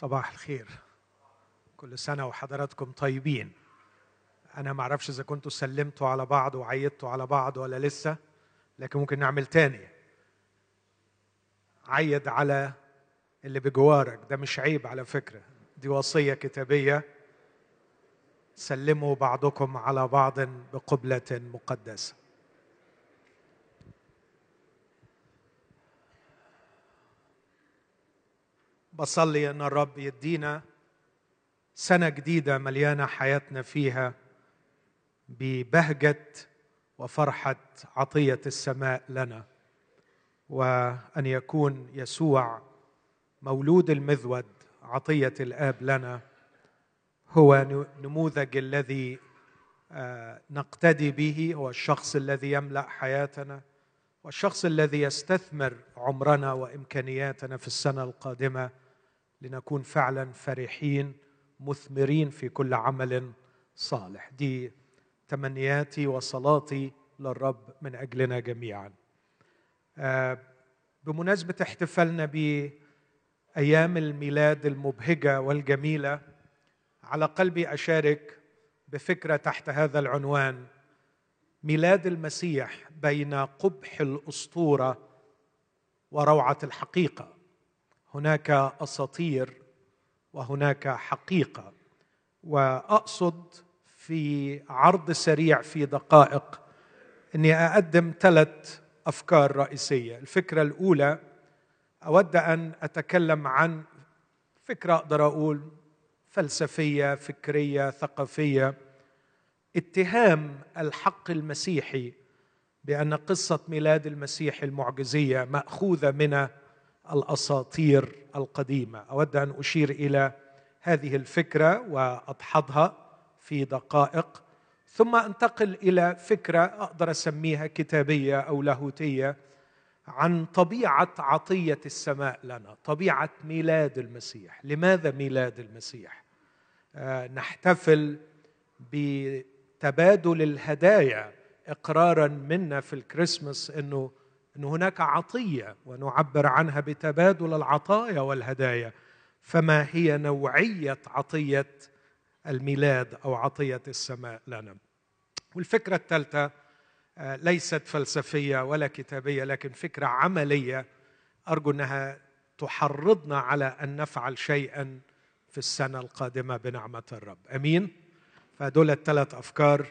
صباح الخير. كل سنة وحضراتكم طيبين. أنا ما أعرفش إذا كنتوا سلمتوا على بعض وعيدتوا على بعض ولا لسه لكن ممكن نعمل تاني. عيد على اللي بجوارك. ده مش عيب على فكرة. دي وصية كتابية. سلموا بعضكم على بعض بقبلة مقدسة. بصلي أن الرب يدينا سنة جديدة مليانة حياتنا فيها ببهجة وفرحة عطية السماء لنا وأن يكون يسوع مولود المذود عطية الآب لنا هو نموذج الذي آه، نقتدي به هو الشخص الذي يملأ حياتنا والشخص الذي يستثمر عمرنا وإمكانياتنا في السنة القادمة. لنكون فعلا فرحين مثمرين في كل عمل صالح. دي تمنياتي وصلاتي للرب من أجلنا جميعا. آه، بمناسبة احتفالنا بأيام الميلاد المبهجة والجميلة على قلبي أشارك بفكرة تحت هذا العنوان ميلاد المسيح بين قبح الأسطورة وروعة الحقيقة. هناك أساطير وهناك حقيقة. وأقصد في عرض سريع في دقائق إني أقدم ثلاث أفكار رئيسية. الفكرة الأولى أود أن أتكلم عن فكرة أقدر أقول فلسفية فكرية ثقافية. اتهام الحق المسيحي بأن قصة ميلاد المسيح المعجزية مأخوذة من الأساطير القديمة. أود أن أشير إلى هذه الفكرة واضحضها في دقائق. ثم أنتقل إلى فكرة أقدر أسميها كتابية أو لاهوتية عن طبيعة عطية السماء لنا طبيعة ميلاد المسيح. لماذا ميلاد المسيح؟ آه، نحتفل بتبادل الهدايا إقرارا منا في الكريسماس إنه إن هناك عطية ونعبر عنها بتبادل العطايا والهدايا فما هي نوعية عطية الميلاد أو عطية السماء لنا؟ والفكرة الثالثة آه، ليست فلسفية ولا كتابية لكن فكرة عملية أرجو أنها تحرضنا على أن نفعل شيئا في السنة القادمة بنعمة الرب. آمين؟ فدول الثلاث أفكار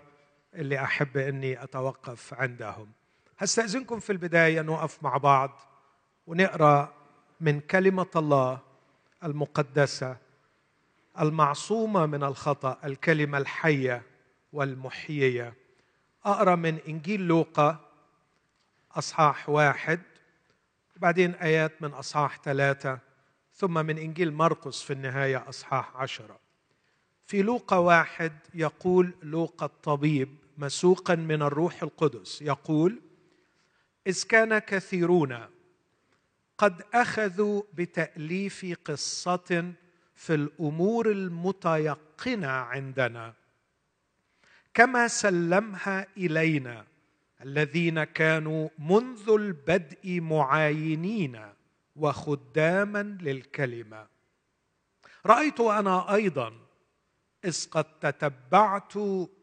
اللي أحب أني أتوقف عندهم. هستأذنكم في البداية نقف مع بعض ونقرأ من كلمة الله المقدسة المعصومة من الخطأ الكلمة الحية والمحيية. أقرأ من إنجيل لوقا أصحاح واحد وبعدين آيات من أصحاح ثلاثة ثم من إنجيل مرقس في النهاية أصحاح عشرة. في لوقا واحد يقول لوقا الطبيب مسوقا من الروح القدس يقول إذ كان كثيرون قد أخذوا بتأليف قصة في الأمور المتيقنة عندنا. كما سلمها إلينا الذين كانوا منذ البدء معاينين وخداما للكلمة. رأيت أنا أيضا إذ قد تتبعت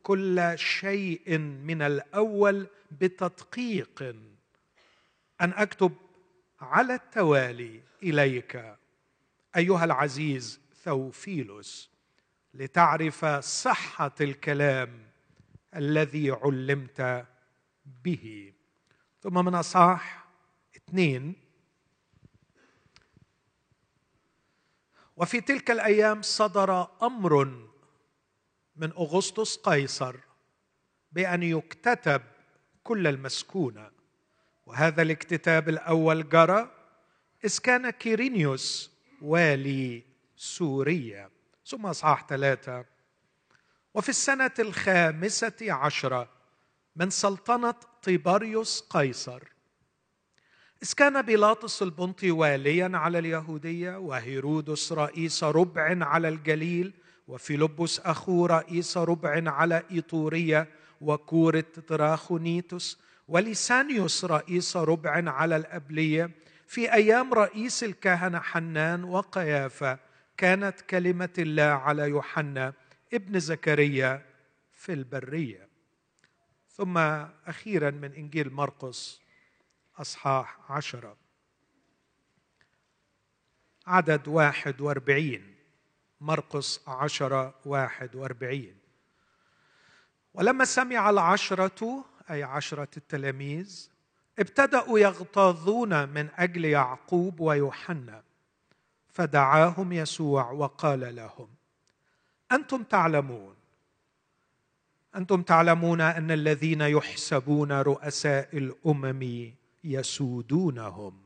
كل شيء من الأول بتدقيق أن أكتب على التوالي إليك أيها العزيز ثوفيلوس لتعرف صحة الكلام الذي علمت به. ثم من أصحاح اثنين وفي تلك الأيام صدر أمر من أغسطس قيصر بأن يكتتب كل المسكونه وهذا الاكتتاب الأول جرى إذ كان كيرينيوس والي سوريا ثم أصحاح ثلاثة. وفي السنة الخامسة عشرة من سلطنة طيباريوس قيصر إذ كان بيلاطس البنطي واليا على اليهودية وهيرودس رئيس ربع على الجليل وفيلبس أخو رئيس ربع على إيطورية وكورة تراخونيتوس ولسانيوس رئيس ربع على الأبلية في أيام رئيس الكهنة حنان وقيافة كانت كلمة الله على يوحنا ابن زكريا في البرية. ثم أخيرا من إنجيل مرقس أصحاح عشرة. عدد واحد وأربعين. مرقس عشرة واحد وأربعين. ولما سمع العشرة أي عشرة التلاميذ ابتدأوا يغتاظون من أجل يعقوب ويوحنا. فدعاهم يسوع وقال لهم أنتم تعلمون أنتم تعلمون أن الذين يحسبون رؤساء الأمم يسودونهم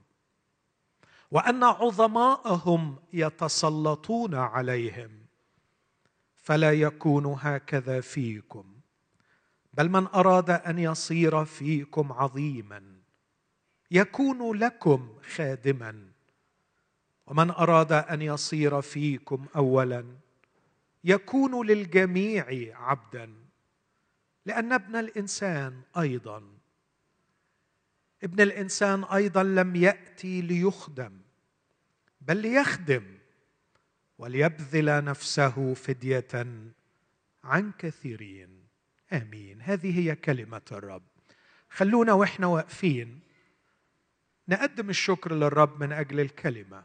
وأن عظماءهم يتسلطون عليهم فلا يكون هكذا فيكم. بل من أراد أن يصير فيكم عظيما يكون لكم خادما. ومن أراد أن يصير فيكم اولا يكون للجميع عبدا لأن ابن الإنسان أيضا. ابن الإنسان أيضا لم يأتي ليخدم بل ليخدم وليبذل نفسه فدية عن كثيرين. آمين. هذه هي كلمة الرب. خلونا وإحنا واقفين نقدم الشكر للرب من أجل الكلمة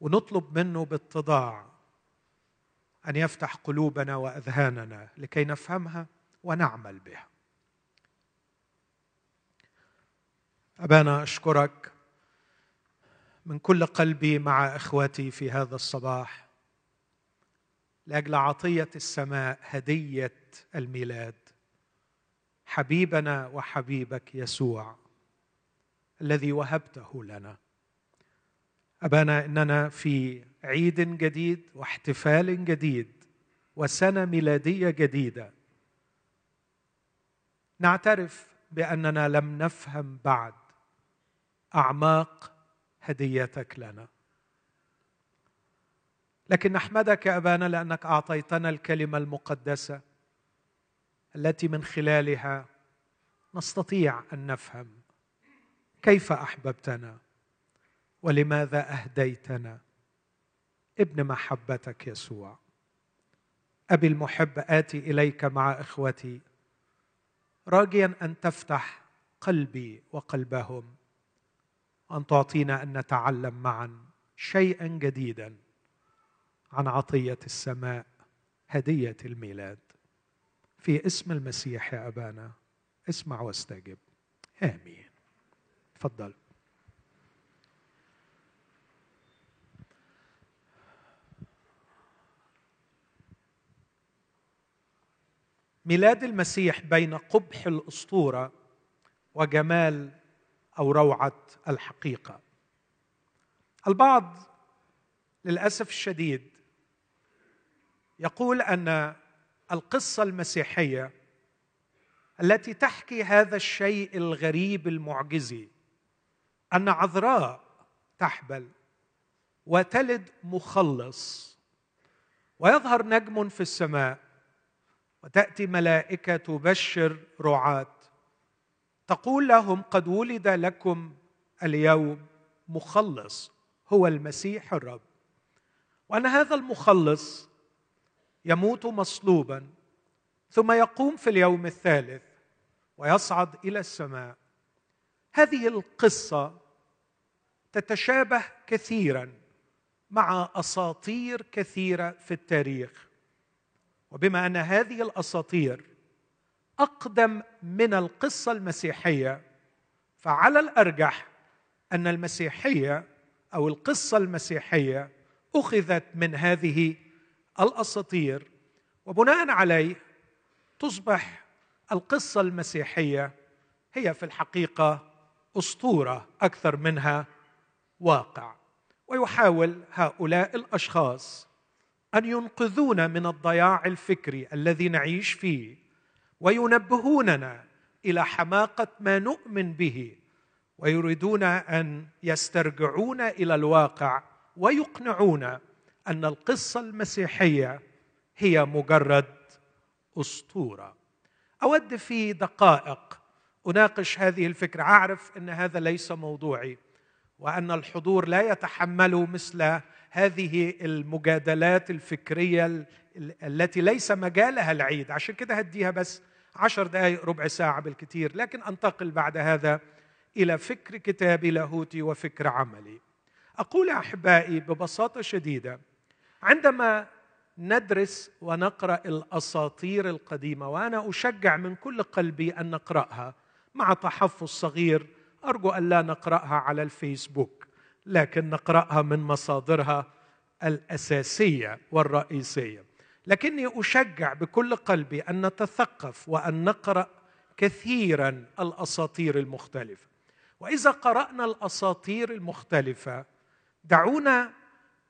ونطلب منه باتضاع أن يفتح قلوبنا وأذهاننا لكي نفهمها ونعمل بها. أبانا أشكرك من كل قلبي مع اخوتي في هذا الصباح. لأجل عطية السماء هدية الميلاد. حبيبنا وحبيبك يسوع الذي وهبته لنا. أبانا إننا في عيد جديد واحتفال جديد وسنة ميلادية جديدة. نعترف بأننا لم نفهم بعد أعماق هديتك لنا. لكن نحمدك يا أبانا لأنك أعطيتنا الكلمة المقدسة التي من خلالها نستطيع أن نفهم كيف أحببتنا ولماذا أهديتنا. ابن محبتك يسوع. أبي المحب آتي إليك مع إخوتي راجيا أن تفتح قلبي وقلبهم وأن تعطينا أن نتعلم معا شيئا جديدا. عن عطية السماء هدية الميلاد. في اسم المسيح يا أبانا اسمع واستجب. آمين. تفضل. ميلاد المسيح بين قبح الأسطورة وجمال أو روعة الحقيقة. البعض للأسف الشديد يقول أن القصة المسيحية التي تحكي هذا الشيء الغريب المعجزي أن عذراء تحبل وتلد مخلص ويظهر نجم في السماء وتأتي ملائكة تبشر رعاة تقول لهم قد ولد لكم اليوم مخلص هو المسيح الرب. وأن هذا المخلص يموت مصلوبا ثم يقوم في اليوم الثالث ويصعد إلى السماء. هذه القصة تتشابه كثيرا مع أساطير كثيرة في التاريخ. وبما أن هذه الأساطير أقدم من القصة المسيحية فعلى الأرجح أن المسيحية أو القصة المسيحية أخذت من هذه الأساطير وبناء عليه تصبح القصة المسيحية هي في الحقيقة أسطورة أكثر منها واقع. ويحاول هؤلاء الأشخاص أن ينقذونا من الضياع الفكري الذي نعيش فيه وينبهوننا إلى حماقة ما نؤمن به ويريدون أن يسترجعونا إلى الواقع ويقنعونا أن القصة المسيحية هي مجرد أسطورة. أود في دقائق أناقش هذه الفكرة. أعرف أن هذا ليس موضوعي وأن الحضور لا يتحمل مثل هذه المجادلات الفكرية التي ليس مجالها العيد. عشان كده هديها بس عشر دقائق ربع ساعة بالكثير. لكن أنتقل بعد هذا إلى فكر كتابي لاهوتي وفكر عملي. أقول أحبائي ببساطة شديدة عندما ندرس ونقرأ الأساطير القديمة وأنا أشجع من كل قلبي أن نقرأها مع تحفظ صغير أرجو أن لا نقرأها على الفيسبوك لكن نقرأها من مصادرها الأساسية والرئيسية. لكني أشجع بكل قلبي أن نتثقف وأن نقرأ كثيرا الأساطير المختلفة. وإذا قرأنا الأساطير المختلفة دعونا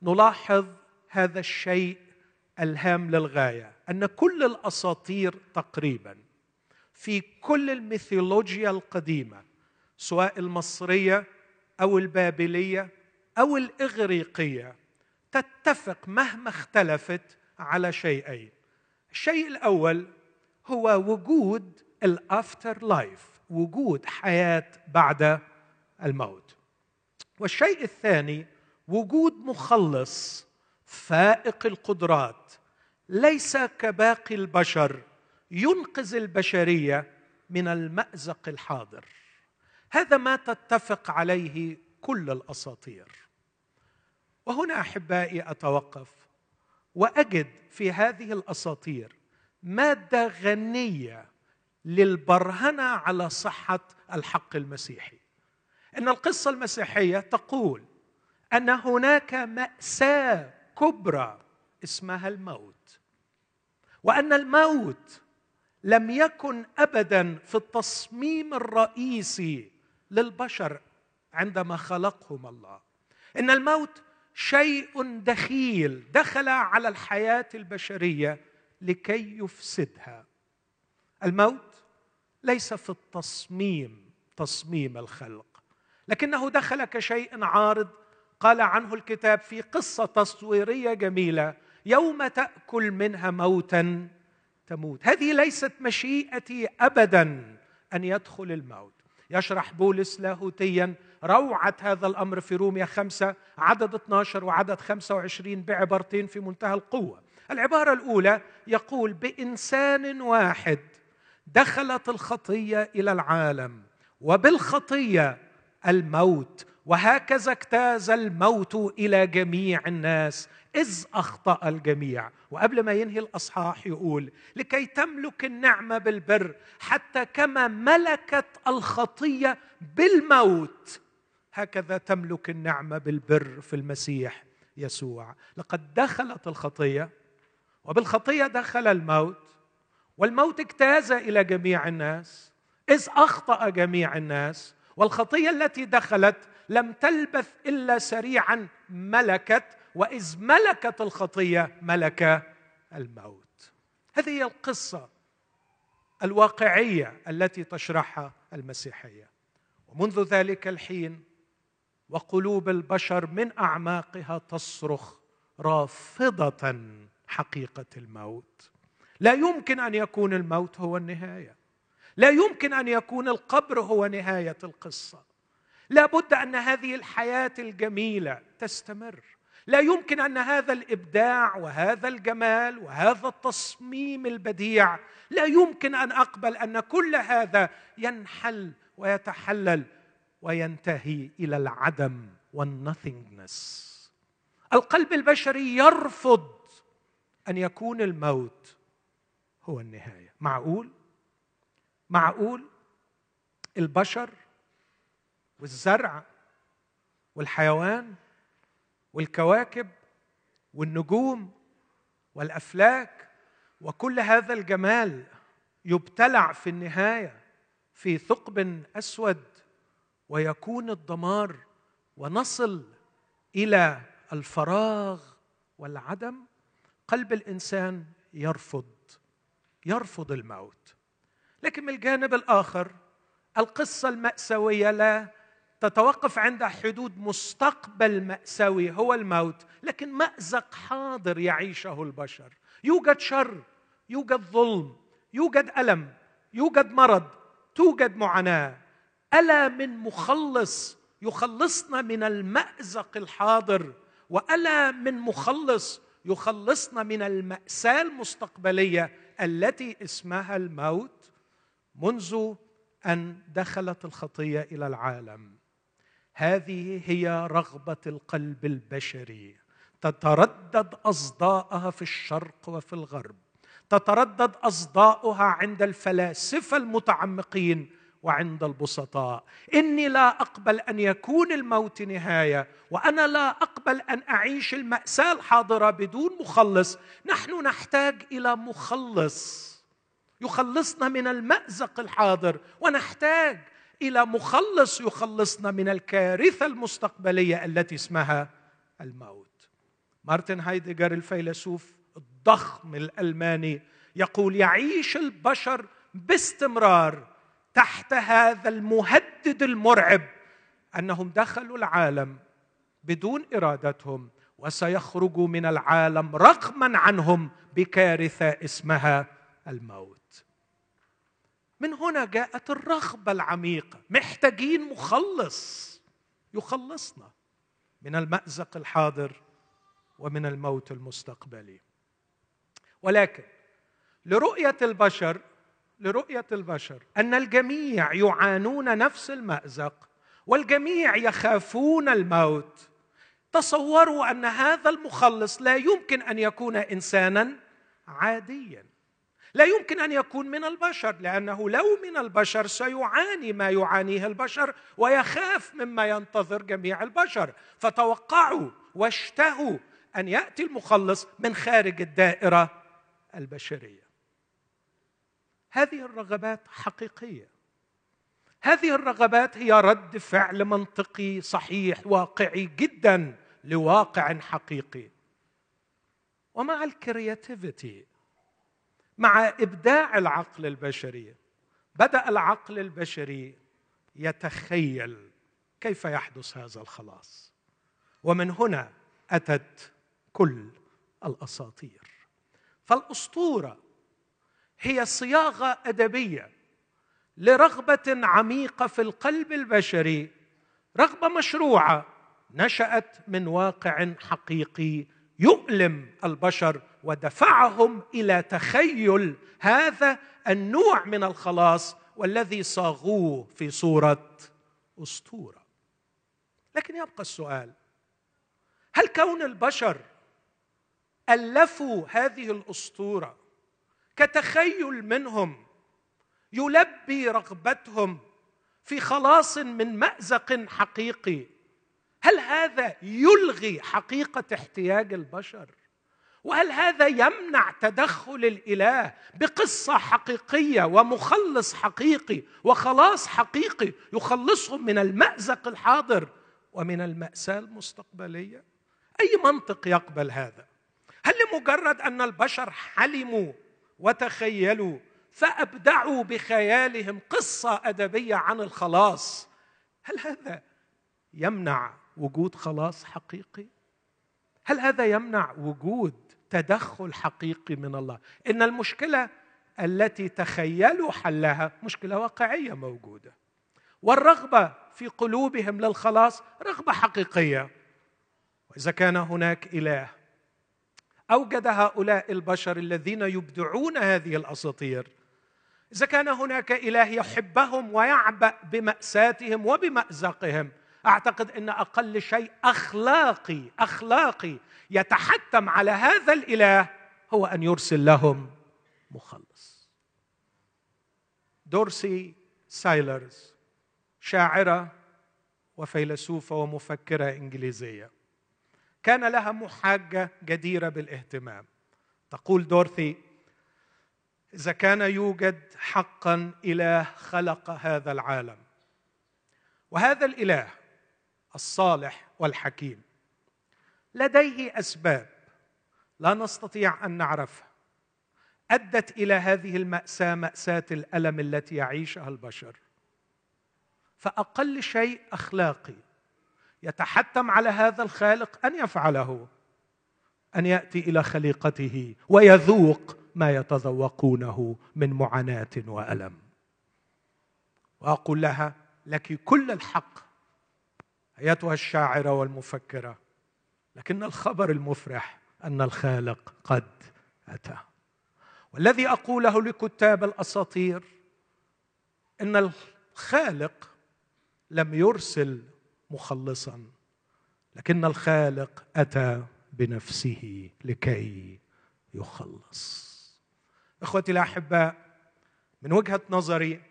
نلاحظ هذا الشيء الهام للغاية أن كل الأساطير تقريبا في كل الميثولوجيا القديمة سواء المصرية أو البابلية أو الإغريقية تتفق مهما اختلفت على شيئين. الشيء الأول هو وجود ال afterlife وجود حياة بعد الموت. والشيء الثاني وجود مخلص فائق القدرات ليس كباقي البشر ينقذ البشرية من المأزق الحاضر. هذا ما تتفق عليه كل الأساطير. وهنا أحبائي أتوقف وأجد في هذه الأساطير مادة غنية للبرهنة على صحة الحق المسيحي. إن القصة المسيحية تقول أن هناك مأساة كبرى اسمها الموت. وأن الموت لم يكن ابدا في التصميم الرئيسي للبشر عندما خلقهم الله. إن الموت شيء دخيل دخل على الحياة البشرية لكي يفسدها. الموت ليس في التصميم تصميم الخلق لكنه دخل كشيء عارض قال عنه الكتاب في قصة تصويرية جميلة يوم تأكل منها موتا تموت. هذه ليست مشيئتي ابدا أن يدخل الموت. يشرح بولس لاهوتيا روعة هذا الأمر في روميا خمسة عدد 12 وعدد 25 بعبارتين في منتهى القوة. العبارة الأولى يقول بإنسان واحد دخلت الخطية إلى العالم وبالخطية الموت وهكذا اجتاز الموت إلى جميع الناس إذ أخطأ الجميع. وقبل ما ينهي الأصحاح يقول لكي تملك النعمة بالبر حتى كما ملكت الخطية بالموت. هكذا تملك النعمة بالبر في المسيح يسوع. لقد دخلت الخطية وبالخطية دخل الموت والموت اجتاز إلى جميع الناس إذ أخطأ جميع الناس والخطية التي دخلت لم تلبث إلا سريعا ملكت وإذ ملكت الخطية ملك الموت. هذه هي القصة الواقعية التي تشرحها المسيحية. ومنذ ذلك الحين وقلوب البشر من أعماقها تصرخ رافضة حقيقة الموت. لا يمكن أن يكون الموت هو النهاية. لا يمكن أن يكون القبر هو نهاية القصة. لا بد أن هذه الحياة الجميلة تستمر. لا يمكن أن هذا الإبداع وهذا الجمال وهذا التصميم البديع لا يمكن أن أقبل أن كل هذا ينحل ويتحلل وينتهي إلى العدم والنثينجنس القلب البشري يرفض أن يكون الموت هو النهاية. معقول؟ معقول؟ البشر والزرع والحيوان والكواكب والنجوم والأفلاك وكل هذا الجمال يبتلع في النهاية في ثقب أسود ويكون الدمار ونصل إلى الفراغ والعدم. قلب الإنسان يرفض يرفض الموت. لكن من الجانب الآخر القصة المأساوية لا تتوقف عند حدود مستقبل مأساوي هو الموت. لكن مأزق حاضر يعيشه البشر. يوجد شر يوجد ظلم يوجد ألم يوجد مرض توجد معاناة. ألا من مخلص يخلصنا من المأزق الحاضر وألا من مخلص يخلصنا من المأساة المستقبلية التي اسمها الموت منذ أن دخلت الخطية إلى العالم. هذه هي رغبة القلب البشري. تتردد أصداءها في الشرق وفي الغرب. تتردد أصداؤها عند الفلاسفة المتعمقين وعند البسطاء. إني لا أقبل أن يكون الموت نهاية وأنا لا أقبل أن أعيش المأساة الحاضرة بدون مخلص. نحن نحتاج إلى مخلص. يخلصنا من المأزق الحاضر ونحتاج إلى مخلص يخلصنا من الكارثة المستقبلية التي اسمها الموت. مارتن هايدجر الفيلسوف الضخم الألماني يقول يعيش البشر باستمرار تحت هذا المهدد المرعب أنهم دخلوا العالم بدون إرادتهم وسيخرجوا من العالم رغما عنهم بكارثة اسمها الموت. من هنا جاءت الرغبة العميقة. محتاجين مخلص يخلصنا من المأزق الحاضر ومن الموت المستقبلي. ولكن لرؤية البشر لرؤية البشر أن الجميع يعانون نفس المأزق والجميع يخافون الموت. تصوروا أن هذا المخلص لا يمكن أن يكون إنسانا عاديا. لا يمكن أن يكون من البشر لأنه لو من البشر سيعاني ما يعانيه البشر ويخاف مما ينتظر جميع البشر. فتوقعوا واشتهوا أن يأتي المخلص من خارج الدائرة البشرية. هذه الرغبات حقيقية. هذه الرغبات هي رد فعل منطقي صحيح واقعي جدا لواقع حقيقي. ومع الكرياتيفيتي مع إبداع العقل البشري. بدأ العقل البشري يتخيل كيف يحدث هذا الخلاص. ومن هنا أتت كل الأساطير. فالأسطورة هي صياغة أدبية لرغبة عميقة في القلب البشري رغبة مشروعة نشأت من واقع حقيقي يؤلم البشر ودفعهم إلى تخيل هذا النوع من الخلاص والذي صاغوه في صورة أسطورة. لكن يبقى السؤال هل كون البشر ألفوا هذه الأسطورة كتخيل منهم يلبي رغبتهم في خلاص من مأزق حقيقي هل هذا يلغي حقيقة احتياج البشر؟ وهل هذا يمنع تدخل الإله بقصة حقيقية ومخلص حقيقي وخلاص حقيقي يخلصهم من المأزق الحاضر ومن المأساة المستقبلية؟ أي منطق يقبل هذا؟ هل لمجرد أن البشر حلموا وتخيلوا فأبدعوا بخيالهم قصة أدبية عن الخلاص هل هذا يمنع وجود خلاص حقيقي؟ هل هذا يمنع وجود تدخل حقيقي من الله؟ إن المشكلة التي تخيلوا حلها مشكلة واقعية موجودة. والرغبة في قلوبهم للخلاص رغبة حقيقية. وإذا كان هناك إله أوجد هؤلاء البشر الذين يبدعون هذه الأساطير. إذا كان هناك إله يحبهم ويعبأ بمأساتهم وبمأزقهم أعتقد إن أقل شيء أخلاقي أخلاقي يتحتم على هذا الإله هو أن يرسل لهم مخلص. دورسي سايلرز شاعرة وفيلسوفة ومفكرة إنجليزية. كان لها محاجة جديرة بالاهتمام. تقول دورثي إذا كان يوجد حقا إله خلق هذا العالم وهذا الإله الصالح والحكيم. لديه أسباب لا نستطيع أن نعرفها. أدت إلى هذه المأساة مأساة الألم التي يعيشها البشر. فأقل شيء أخلاقي يتحتم على هذا الخالق أن يفعله أن يأتي إلى خليقته ويذوق ما يتذوقونه من معاناة وألم. وأقول لها لك كل الحق. أيتها الشاعرة والمفكرة لكن الخبر المفرح أن الخالق قد أتى. والذي أقوله لكتاب الأساطير إن الخالق لم يرسل مخلصا لكن الخالق أتى بنفسه لكي يخلص. إخوتي الأحباء من وجهة نظري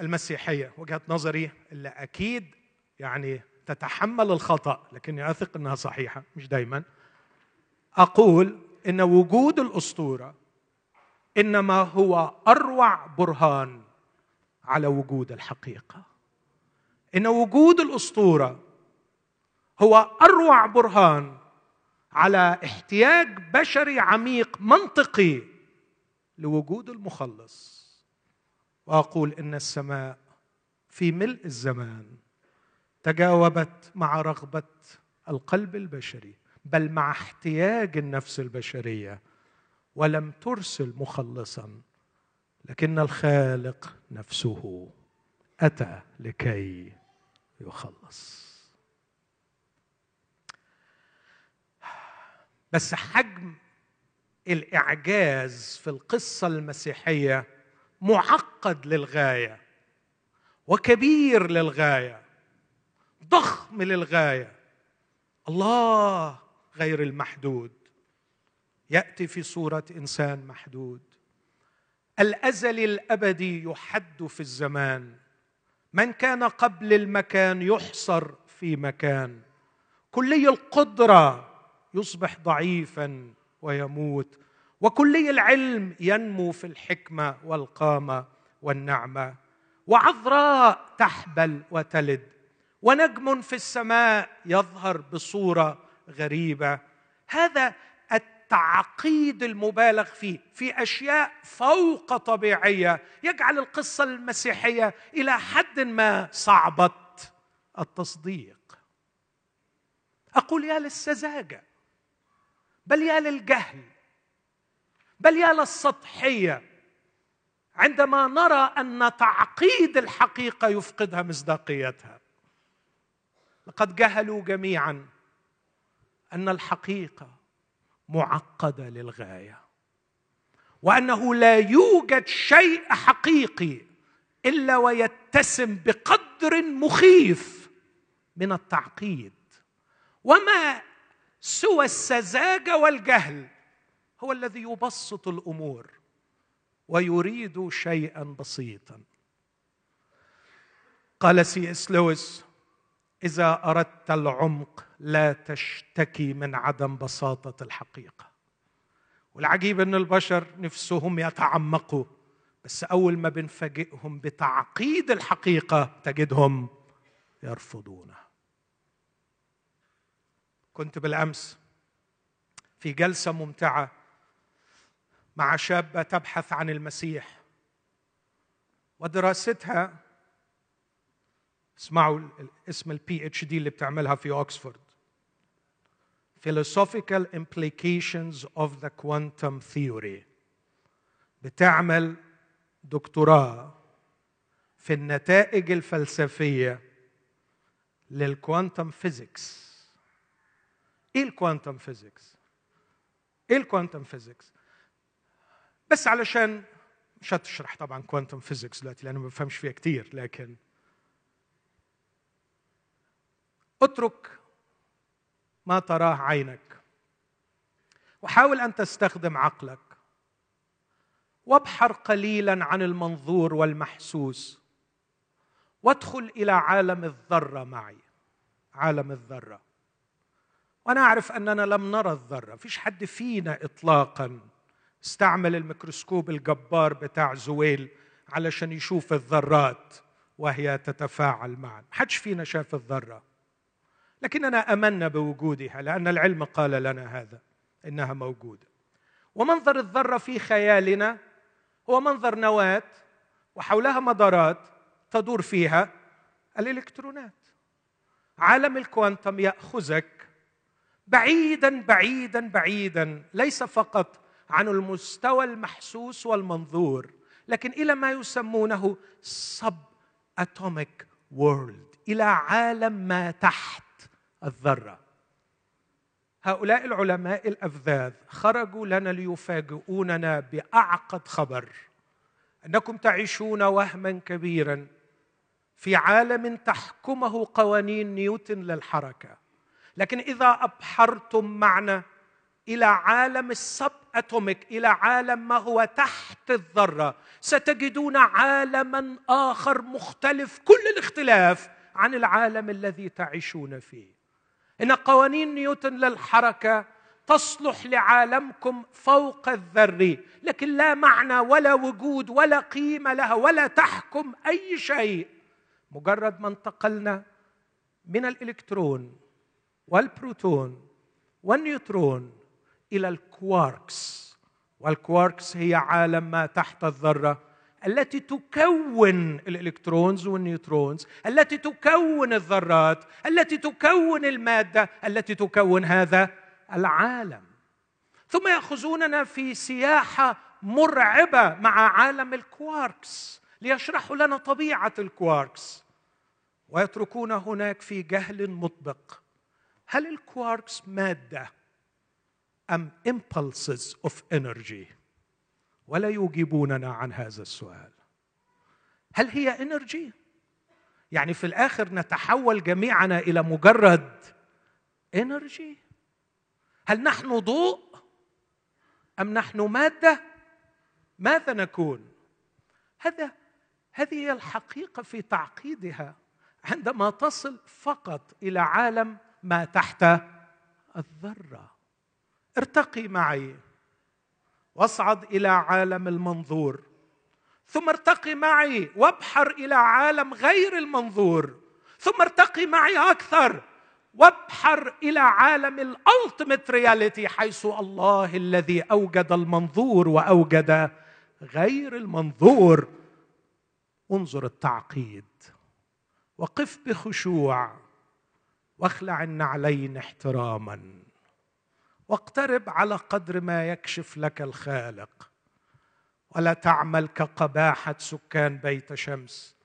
المسيحية وجهة نظري اللي أكيد يعني تتحمل الخطأ لكني اثق إنها صحيحة مش دايما. أقول إن وجود الأسطورة إنما هو أروع برهان على وجود الحقيقة. إن وجود الأسطورة هو أروع برهان على احتياج بشري عميق منطقي لوجود المخلص. وأقول إن السماء في ملء الزمان تجاوبت مع رغبة القلب البشري بل مع احتياج النفس البشرية ولم ترسل مخلصا لكن الخالق نفسه أتى لكي يخلص. بس حجم الإعجاز في القصة المسيحية معقد للغاية وكبير للغاية. ضخم للغاية. الله غير المحدود. يأتي في صورة إنسان محدود. الازلي الأبدي يحد في الزمان. من كان قبل المكان يحصر في مكان. كلي القدرة يصبح ضعيفا ويموت. وكلي العلم ينمو في الحكمة والقامة والنعمة. وعذراء تحبل وتلد. ونجم في السماء يظهر بصورة غريبة. هذا التعقيد المبالغ فيه في أشياء فوق طبيعية يجعل القصة المسيحية إلى حد ما صعبة التصديق. أقول يا للسذاجة بل يا للجهل بل يا للسطحية عندما نرى أن تعقيد الحقيقة يفقدها مصداقيتها. لقد جهلوا جميعا أن الحقيقة معقدة للغاية وأنه لا يوجد شيء حقيقي إلا ويتسم بقدر مخيف من التعقيد. وما سوى السذاجة والجهل هو الذي يبسط الأمور ويريد شيئا بسيطا. قال سي إس لويس إذا أردت العمق لا تشتكي من عدم بساطة الحقيقة. والعجيب إن البشر نفسهم يتعمقوا بس أول ما بنفاجئهم بتعقيد الحقيقة تجدهم يرفضونها كنت بالأمس في جلسة ممتعة مع شابة تبحث عن المسيح ودراستها اسمعوا اسم ال PhD اللي بتعملها في أوكسفورد philosophical implications of the quantum theory. بتعمل دكتوراه في النتائج الفلسفية لل quantum physics إيه ال quantum physics إيه ال quantum physics بس علشان مش هتشرح طبعا quantum physics دلوقتي لأنه ما بفهمش فيها كتير لكن اترك ما تراه عينك. وحاول أن تستخدم عقلك. وابحر قليلا عن المنظور والمحسوس. وادخل إلى عالم الذرة معي. عالم الذرة. وأنا أعرف أننا لم نرى الذرة. فيش حد فينا اطلاقا. استعمل الميكروسكوب الجبار بتاع زويل علشان يشوف الذرات وهي تتفاعل معا. حدش فينا شاف الذرة. لكننا امنا بوجودها لأن العلم قال لنا هذا إنها موجودة. ومنظر الذرة في خيالنا هو منظر نواة وحولها مدارات تدور فيها الإلكترونات. عالم الكوانتم يأخذك بعيدا بعيدا بعيدا ليس فقط عن المستوى المحسوس والمنظور لكن إلى ما يسمونه سب atomic world إلى عالم ما تحت. الذرة. هؤلاء العلماء الأفذاذ خرجوا لنا ليفاجئوننا بأعقد خبر أنكم تعيشون وهما كبيرا في عالم تحكمه قوانين نيوتن للحركة. لكن إذا أبحرتم معنا إلى عالم ال subatomic إلى عالم ما هو تحت الذرة ستجدون عالما آخر مختلف كل الاختلاف عن العالم الذي تعيشون فيه. إن قوانين نيوتن للحركة تصلح لعالمكم فوق الذري لكن لا معنى ولا وجود ولا قيمة لها ولا تحكم أي شيء. مجرد ما انتقلنا من الإلكترون والبروتون والنيوترون إلى ال quarks. وال quarks هي عالم ما تحت الذرة. التي تكون ال electrons وال neutrons التي تكون الذرات التي تكون المادة التي تكون هذا العالم. ثم يأخذوننا في سياحة مرعبة مع عالم الكواركس ليشرحوا لنا طبيعة الكواركس. ويتركون هناك في جهل مطبق. هل الكواركس مادة أم impulses of energy ولا يجيبوننا عن هذا السؤال. هل هي energy؟ يعني في الآخر نتحول جميعنا إلى مجرد إنرجي؟ هل نحن ضوء أم نحن مادة؟ ماذا نكون؟ هذا هذه هي الحقيقة في تعقيدها عندما تصل فقط إلى عالم ما تحت الذرة. ارتقي معي. واصعد إلى عالم المنظور. ثم ارتقي معي وابحر إلى عالم غير المنظور. ثم ارتقي معي أكثر وابحر إلى عالم ال ultimate reality حيث الله الذي أوجد المنظور وأوجد غير المنظور. انظر التعقيد وقف بخشوع واخلع النعلين احتراما. واقترب على قدر ما يكشف لك الخالق. ولا تعمل كقباحة سكان بيت شمس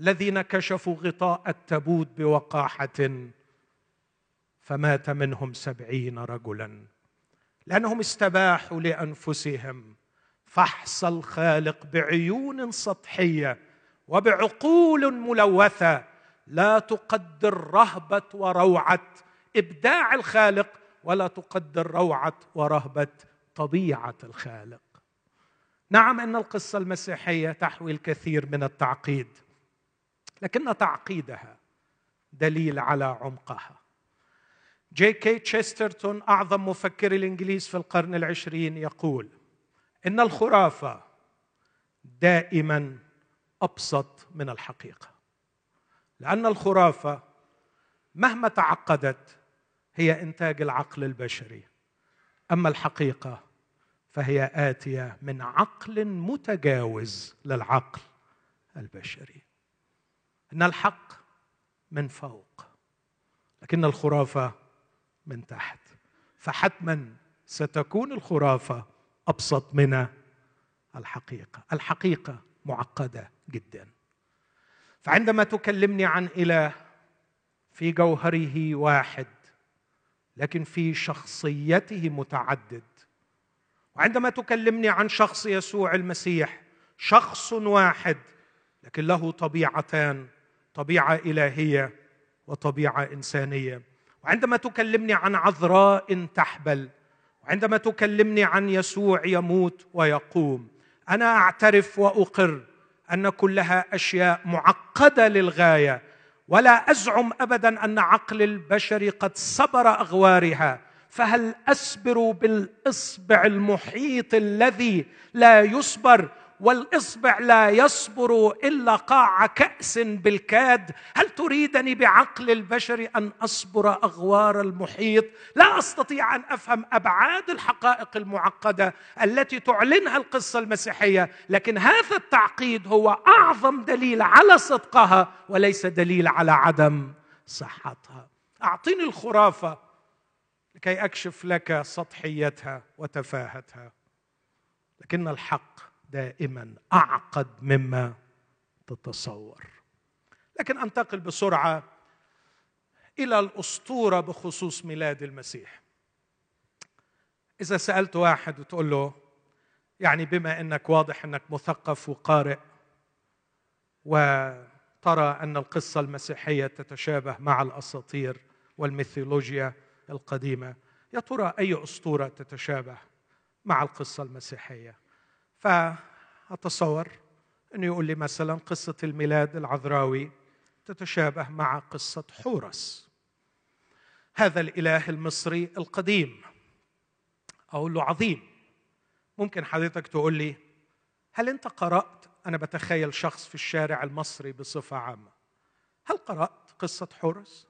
الذين كشفوا غطاء التابوت بوقاحة فمات منهم سبعين رجلا. لأنهم استباحوا لأنفسهم. فحص الخالق بعيون سطحية وبعقول ملوثة. لا تقدر رهبة وروعة إبداع الخالق ولا تقدر روعة ورهبة طبيعة الخالق. نعم إن القصة المسيحية تحوي الكثير من التعقيد لكن تعقيدها دليل على عمقها. جي كي تشسترتون أعظم مفكر الإنجليز في القرن العشرين يقول إن الخرافة دائما أبسط من الحقيقة لأن الخرافة مهما تعقدت هي إنتاج العقل البشري. أما الحقيقة فهي آتية من عقل متجاوز للعقل البشري. إن الحق من فوق لكن الخرافة من تحت. فحتما ستكون الخرافة أبسط من الحقيقة. الحقيقة معقدة جدا. فعندما تكلمني عن إله في جوهره واحد لكن في شخصيته متعدد. وعندما تكلمني عن شخص يسوع المسيح شخص واحد لكن له طبيعتان طبيعة إلهية وطبيعة إنسانية. وعندما تكلمني عن عذراء تحبل وعندما تكلمني عن يسوع يموت ويقوم أنا أعترف وأقر أن كلها أشياء معقدة للغاية ولا أزعم أبدا أن عقل البشر قد صبر أغوارها فهل أسبر بالإصبع المحيط الذي لا يصبر والإصبع لا يصبر إلا قاع كأس بالكاد. هل تريدني بعقل البشر أن أصبر أغوار المحيط؟ لا أستطيع أن أفهم أبعاد الحقائق المعقدة التي تعلنها القصة المسيحية لكن هذا التعقيد هو أعظم دليل على صدقها وليس دليل على عدم صحتها. اعطيني الخرافة لكي أكشف لك سطحيتها وتفاهتها لكن الحق دائما أعقد مما تتصور. لكن أنتقل بسرعة إلى الأسطورة بخصوص ميلاد المسيح. إذا سألت واحد وتقول له يعني بما إنك واضح إنك مثقف وقارئ وترى أن القصة المسيحية تتشابه مع الأساطير والميثولوجيا القديمة يا ترى أي أسطورة تتشابه مع القصة المسيحية؟ فأتصور أنه يقول لي مثلا قصة الميلاد العذراوي تتشابه مع قصة حورس. هذا الإله المصري القديم. أقول له عظيم. ممكن حضرتك تقول لي هل أنت قرأت؟ أنا بتخيل شخص في الشارع المصري بصفة عامة. هل قرأت قصة حورس؟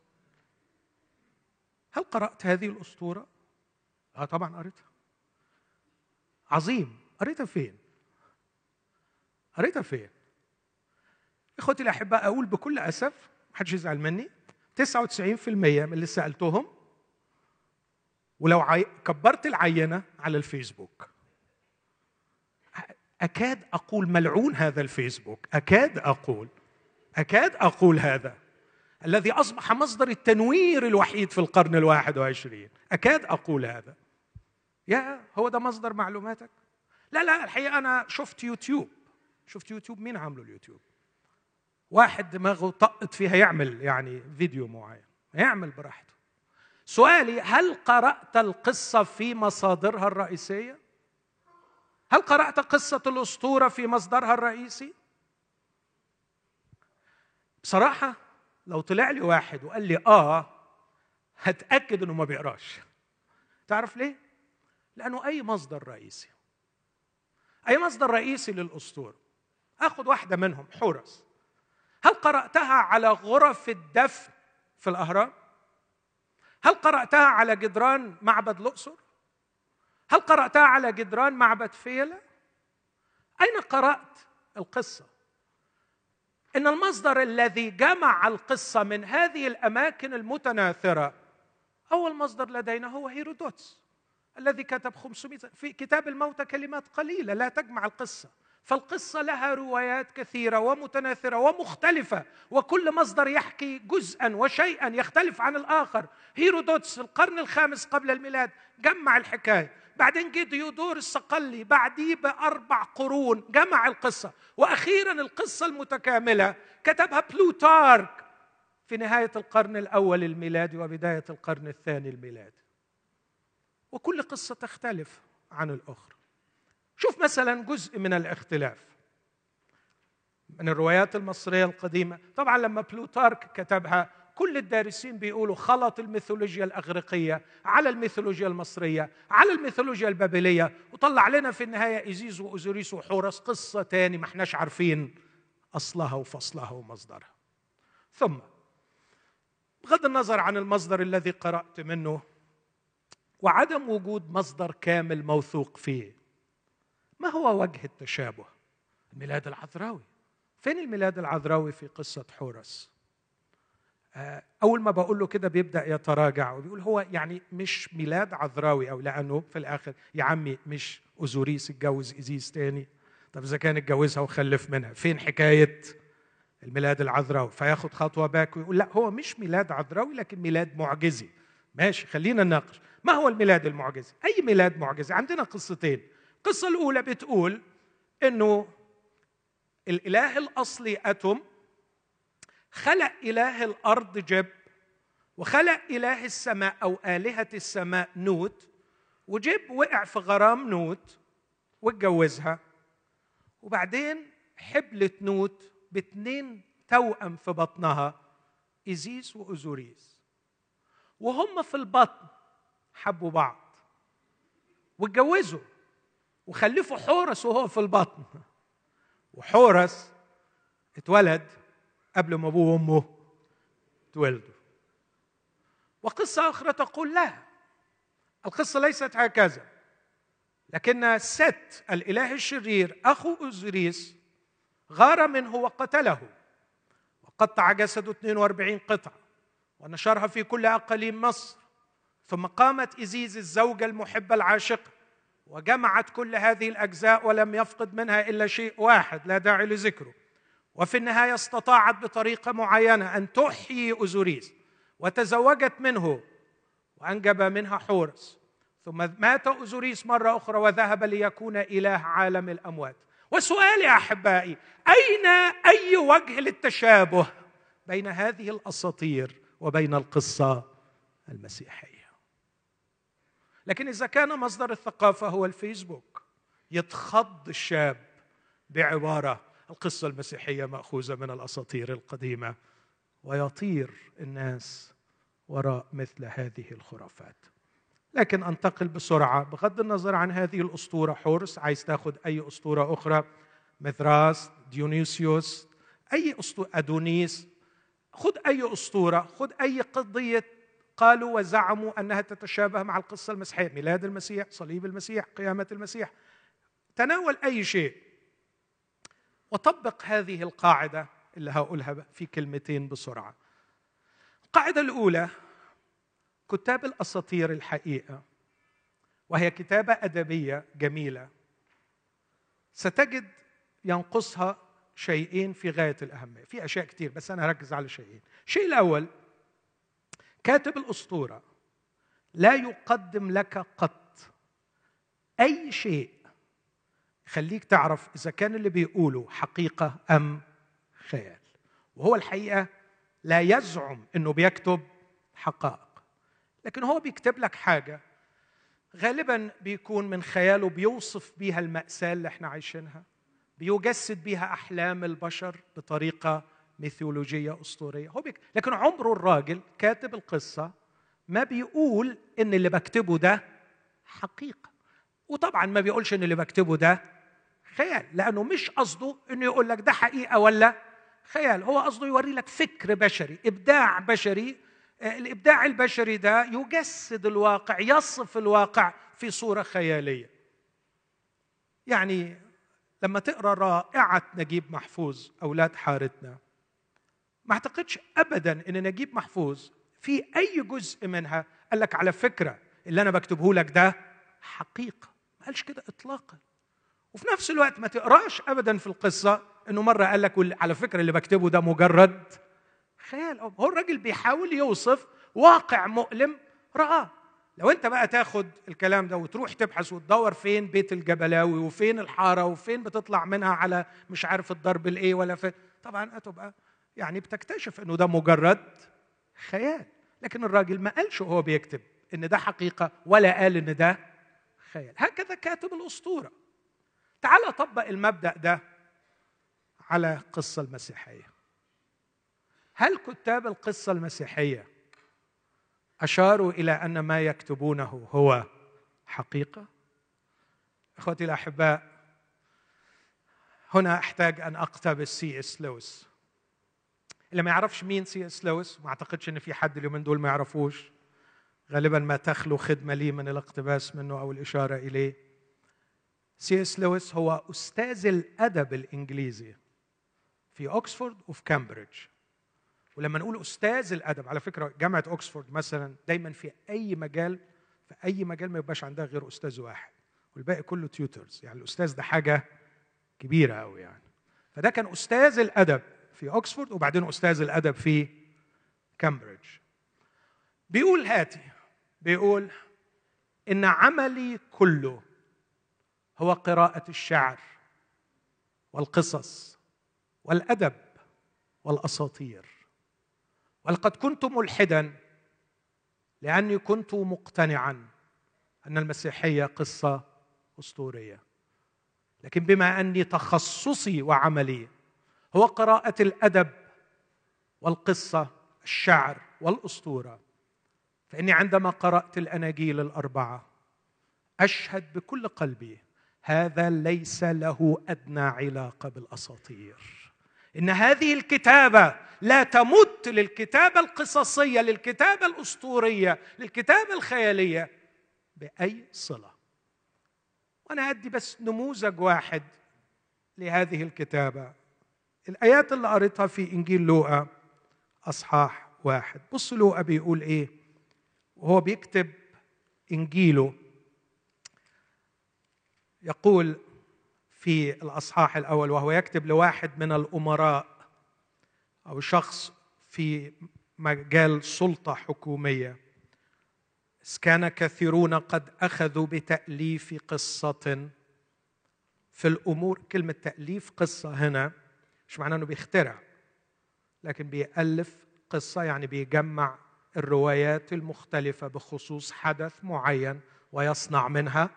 هل قرأت هذه الأسطورة؟ آه طبعا قريتها. عظيم. قريتها فين؟ قريتها فين؟ إخوتي الأحباء أقول بكل أسف محدش يزعل مني. 99% من اللي سألتهم ولو عي... كبرت العينة على الفيسبوك. أكاد أقول ملعون هذا الفيسبوك. أكاد أقول. أكاد أقول هذا. الذي أصبح مصدر التنوير الوحيد في القرن الواحد وعشرين. أكاد أقول هذا. يا هو ده مصدر معلوماتك؟ لا لا الحقيقة أنا شفت يوتيوب. شفت يوتيوب مين عامله اليوتيوب واحد دماغه طقت فيها يعمل يعني فيديو معين يعمل براحته سؤالي هل قرأت القصة في مصادرها الرئيسية؟ هل قرأت قصة الأسطورة في مصدرها الرئيسي؟ بصراحة لو طلع لي واحد وقال لي آه هتأكد إنه ما بيقراش. تعرف ليه؟ لأنه أي مصدر رئيسي أي مصدر رئيسي للأسطورة أخذ واحدة منهم حورس هل قرأتها على غرف الدفن في الأهرام؟ هل قرأتها على جدران معبد الأقصر؟ هل قرأتها على جدران معبد فيلة؟ أين قرأت القصة؟ إن المصدر الذي جمع القصة من هذه الأماكن المتناثرة أول مصدر لدينا هو هيرودوتس الذي كتب 500 في كتاب الموتى كلمات قليلة لا تجمع القصة فالقصة لها روايات كثيرة ومتناثرة ومختلفة وكل مصدر يحكي جزءا وشيئا يختلف عن الآخر. هيرودوتس القرن الخامس قبل الميلاد جمع الحكاية. بعدين جه ديودور الصقلي بعديه بأربع قرون جمع القصة. وأخيرا القصة المتكاملة كتبها بلوتارك في نهاية القرن الأول الميلادي وبداية القرن الثاني الميلادي وكل قصة تختلف عن الأخرى. شوف مثلا جزء من الاختلاف من الروايات المصرية القديمة. طبعا لما بلوتارك كتبها كل الدارسين بيقولوا خلط الميثولوجيا الأغريقية على الميثولوجيا المصرية على الميثولوجيا البابلية وطلع لنا في النهاية إيزيس وأوزوريس وحورس قصة تاني ما إحناش عارفين أصلها وفصلها ومصدرها. ثم بغض النظر عن المصدر الذي قرأت منه وعدم وجود مصدر كامل موثوق فيه ما هو وجه التشابه؟ الميلاد العذراوي. فين الميلاد العذراوي في قصة حورس؟ آه، أول ما بقول له كده بيبدأ يتراجع وبيقول هو يعني مش ميلاد عذراوي أو لأنه في الآخر يا عمي مش أوزوريس اتجوز إيزيس تاني. طب إذا كان اتجوزها وخلف منها فين حكاية الميلاد العذراوي؟ فياخد خطوة back ويقول لا هو مش ميلاد عذراوي لكن ميلاد معجزي. ماشي خلينا نناقش. ما هو الميلاد المعجزي؟ أي ميلاد معجزي؟ عندنا قصتين. القصة الأولى بتقول إنه الإله الأصلي أتم خلق إله الأرض جب وخلق إله السماء أو آلهة السماء نوت وجب وقع في غرام نوت واتجوزها. وبعدين حبلت نوت باتنين توأم في بطنها إيزيس وأوزوريس وهم في البطن حبوا بعض واتجوزوا. وخلفوا حورس وهو في البطن. وحورس اتولد قبل ما أبوه وأمه تولدوا. وقصة أخرى تقول لا. القصة ليست هكذا. لكن ست الإله الشرير أخو أوزريس غار منه وقتله. وقطع جسده 42 قطعة ونشرها في كل أقاليم مصر. ثم قامت إزيز الزوجة المحبة العاشقة. وجمعت كل هذه الأجزاء ولم يفقد منها إلا شيء واحد لا داعي لذكره. وفي النهاية استطاعت بطريقة معينة أن تحيي أوزوريس وتزوجت منه وأنجب منها حورس. ثم مات أوزوريس مرة أخرى وذهب ليكون إله عالم الأموات. وسؤالي أحبائي أين أي وجه للتشابه بين هذه الأساطير وبين القصة المسيحية؟ لكن إذا كان مصدر الثقافة هو الفيسبوك يتخض الشاب بعبارة القصة المسيحية مأخوذة من الأساطير القديمة ويطير الناس وراء مثل هذه الخرافات. لكن أنتقل بسرعة بغض النظر عن هذه الأسطورة حورس عايز تاخذ أي أسطورة أخرى؟ مثراس ديونيسيوس أي اسطوره أدونيس. خذ أي أسطورة خذ أي قضية قالوا وزعموا أنها تتشابه مع القصة المسيحية ميلاد المسيح صليب المسيح قيامة المسيح. تناول أي شيء. وطبق هذه القاعدة اللي هقولها في كلمتين بسرعة. القاعدة الأولى كتاب الأساطير الحقيقة وهي كتابة أدبية جميلة. ستجد ينقصها شيئين في غاية الأهمية. في أشياء كتير بس أنا هركز على شيئين. الشيء الأول كاتب الأسطورة لا يقدم لك قط. أي شيء. خليك تعرف إذا كان اللي بيقوله حقيقة أم خيال. وهو الحقيقة لا يزعم إنه بيكتب حقائق. لكن هو بيكتب لك حاجة. غالبا بيكون من خياله بيوصف بيها المأساة اللي إحنا عايشينها بيجسد بيها أحلام البشر بطريقة ميثولوجية أسطورية. هو بيك... لكن عمره الراجل كاتب القصة ما بيقول إن اللي بكتبه ده حقيقة. وطبعا ما بيقولش إن اللي بكتبه ده خيال لأنه مش قصده إنه يقول لك ده حقيقة ولا خيال. هو قصده يوري لك فكر بشري إبداع بشري. الإبداع البشري ده يجسد الواقع يصف الواقع في صورة خيالية. يعني لما تقرأ رائعة نجيب محفوظ أولاد حارتنا ما اعتقدش ابدا إن نجيب محفوظ في أي جزء منها قال لك على فكرة اللي أنا بكتبه لك ده حقيقة ما قالش كده اطلاقا. وفي نفس الوقت ما تقراش ابدا في القصة إنه مرة قال لك على فكرة اللي بكتبه ده مجرد خيال. هو الراجل بيحاول يوصف واقع مؤلم رآه. لو أنت بقى تاخد الكلام ده وتروح تبحث وتدور فين بيت الجبلاوي وفين الحارة وفين بتطلع منها على مش عارف الضرب الإيه ولا فين طبعا هتبقى يعني بتكتشف إنه ده مجرد خيال. لكن الراجل ما قالش وهو بيكتب إن ده حقيقة ولا قال إن ده خيال. هكذا كاتب الأسطورة. تعال طبق المبدأ ده على قصة المسيحية. هل كتاب القصة المسيحية أشاروا إلى أن ما يكتبونه هو حقيقة؟ إخوتي الأحباء هنا أحتاج أن أقتبس سي إس لويس. اللي ما يعرفش مين سي إس لويس ما أعتقدش إن في حد اليومين دول ما يعرفوش. غالبا ما تخلو خدمة لي من الاقتباس منه أو الإشارة إليه. سي إس لويس هو أستاذ الأدب الإنجليزي في اوكسفورد وفي كامبريدج. ولما نقول أستاذ الأدب على فكرة جامعة اوكسفورد مثلا دايما في أي مجال في أي مجال ما يبقاش عندها غير أستاذ واحد. والباقي كله tutors يعني الأستاذ ده حاجة كبيرة قوي يعني. فده كان أستاذ الأدب. في اوكسفورد وبعدين أستاذ الأدب في كامبريدج. بيقول هاتي بيقول إن عملي كله هو قراءة الشعر والقصص والأدب والأساطير. ولقد كنت ملحدا لأني كنت مقتنعا أن المسيحية قصة أسطورية. لكن بما أني تخصصي وعملي هو قراءة الأدب والقصة الشعر والأسطورة. فإني عندما قرأت الأناجيل الأربعة أشهد بكل قلبي هذا ليس له أدنى علاقة بالأساطير. إن هذه الكتابة لا تمت للكتابة القصصية للكتابة الأسطورية للكتابة الخيالية بأي صلة. وأنا أدي بس نموذج واحد لهذه الكتابة. الآيات اللي قريتها في إنجيل لوقا أصحاح واحد. بص لوقا بيقول إيه؟ وهو بيكتب إنجيله. يقول في الأصحاح الأول وهو يكتب لواحد من الأمراء أو شخص في مجال سلطة حكومية. إذ كان كثيرون قد أخذوا بتأليف قصة في الأمور. كلمة تأليف قصة هنا. مش معناه أنه بيخترع لكن بيألف قصة يعني بيجمع الروايات المختلفة بخصوص حدث معين ويصنع منها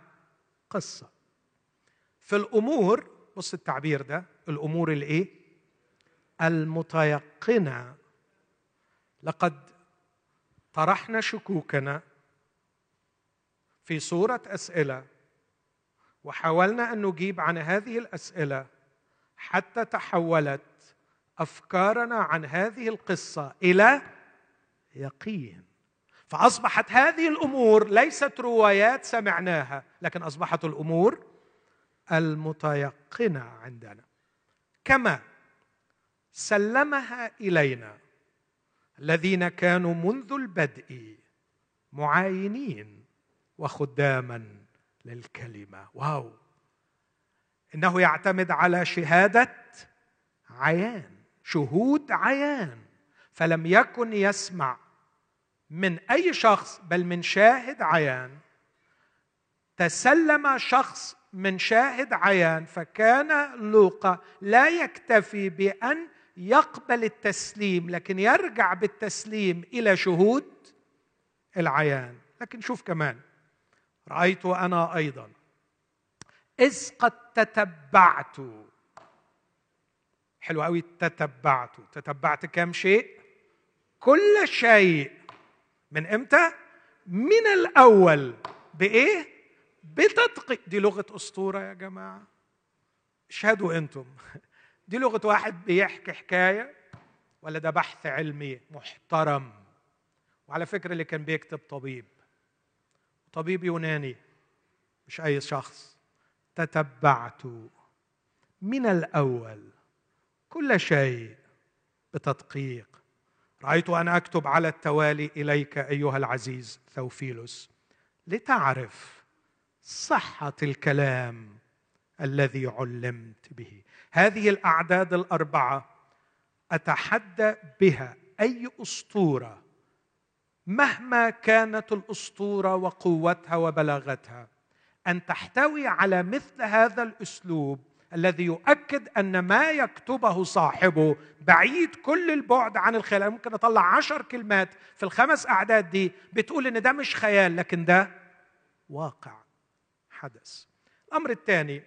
قصة في الأمور بص التعبير ده الأمور الإيه؟ المتيقنة لقد طرحنا شكوكنا في صورة أسئلة وحاولنا أن نجيب عن هذه الأسئلة حتى تحولت أفكارنا عن هذه القصة إلى يقين. فأصبحت هذه الأمور ليست روايات سمعناها لكن أصبحت الأمور المتيقنة عندنا. كما سلمها إلينا الذين كانوا منذ البدء معاينين وخداما للكلمة. واو! إنه يعتمد على شهادة عيان شهود عيان. فلم يكن يسمع من أي شخص بل من شاهد عيان. تسلم شخص من شاهد عيان فكان لوقا لا يكتفي بأن يقبل التسليم لكن يرجع بالتسليم إلى شهود العيان. لكن شوف كمان رأيت أنا أيضا إذ قد تتبعت. حلو قوي تتبعت. تتبعت كم شيء؟ كل شيء. من إمتى؟ من الأول. بإيه؟ بتدقيق. دي لغة أسطورة يا جماعة. اشهدوا أنتم. دي لغة واحد بيحكي حكاية ولا ده بحث علمي؟ محترم. وعلى فكرة اللي كان بيكتب طبيب. طبيب يوناني مش أي شخص. تتبعت من الأول. كل شيء بتدقيق. رأيت أن أكتب على التوالي إليك أيها العزيز ثوفيلوس لتعرف صحة الكلام الذي علمت به. هذه الأعداد الأربعة أتحدى بها أي أسطورة مهما كانت الأسطورة وقوتها وبلاغتها. أن تحتوي على مثل هذا الأسلوب الذي يؤكد أن ما يكتبه صاحبه بعيد كل البعد عن الخيال. ممكن أطلع عشر كلمات في الخمس أعداد دي بتقول إن ده مش خيال لكن ده واقع حدث. الأمر الثاني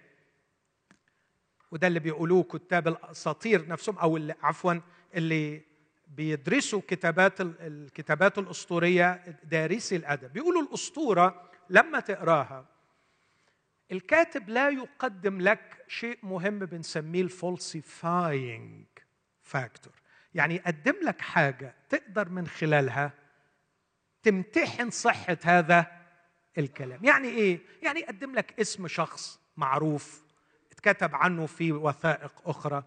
وده اللي بيقولوه كتاب الأساطير نفسهم أو اللي عفوا اللي بيدرسوا كتابات الكتابات الأسطورية دارسي الأدب. بيقولوا الأسطورة لما تقراها الكاتب لا يقدم لك شيء مهم بنسميه ال falsifying factor. يعني يقدم لك حاجة تقدر من خلالها تمتحن صحة هذا الكلام. يعني إيه؟ يعني يقدم لك اسم شخص معروف اتكتب عنه في وثائق أخرى.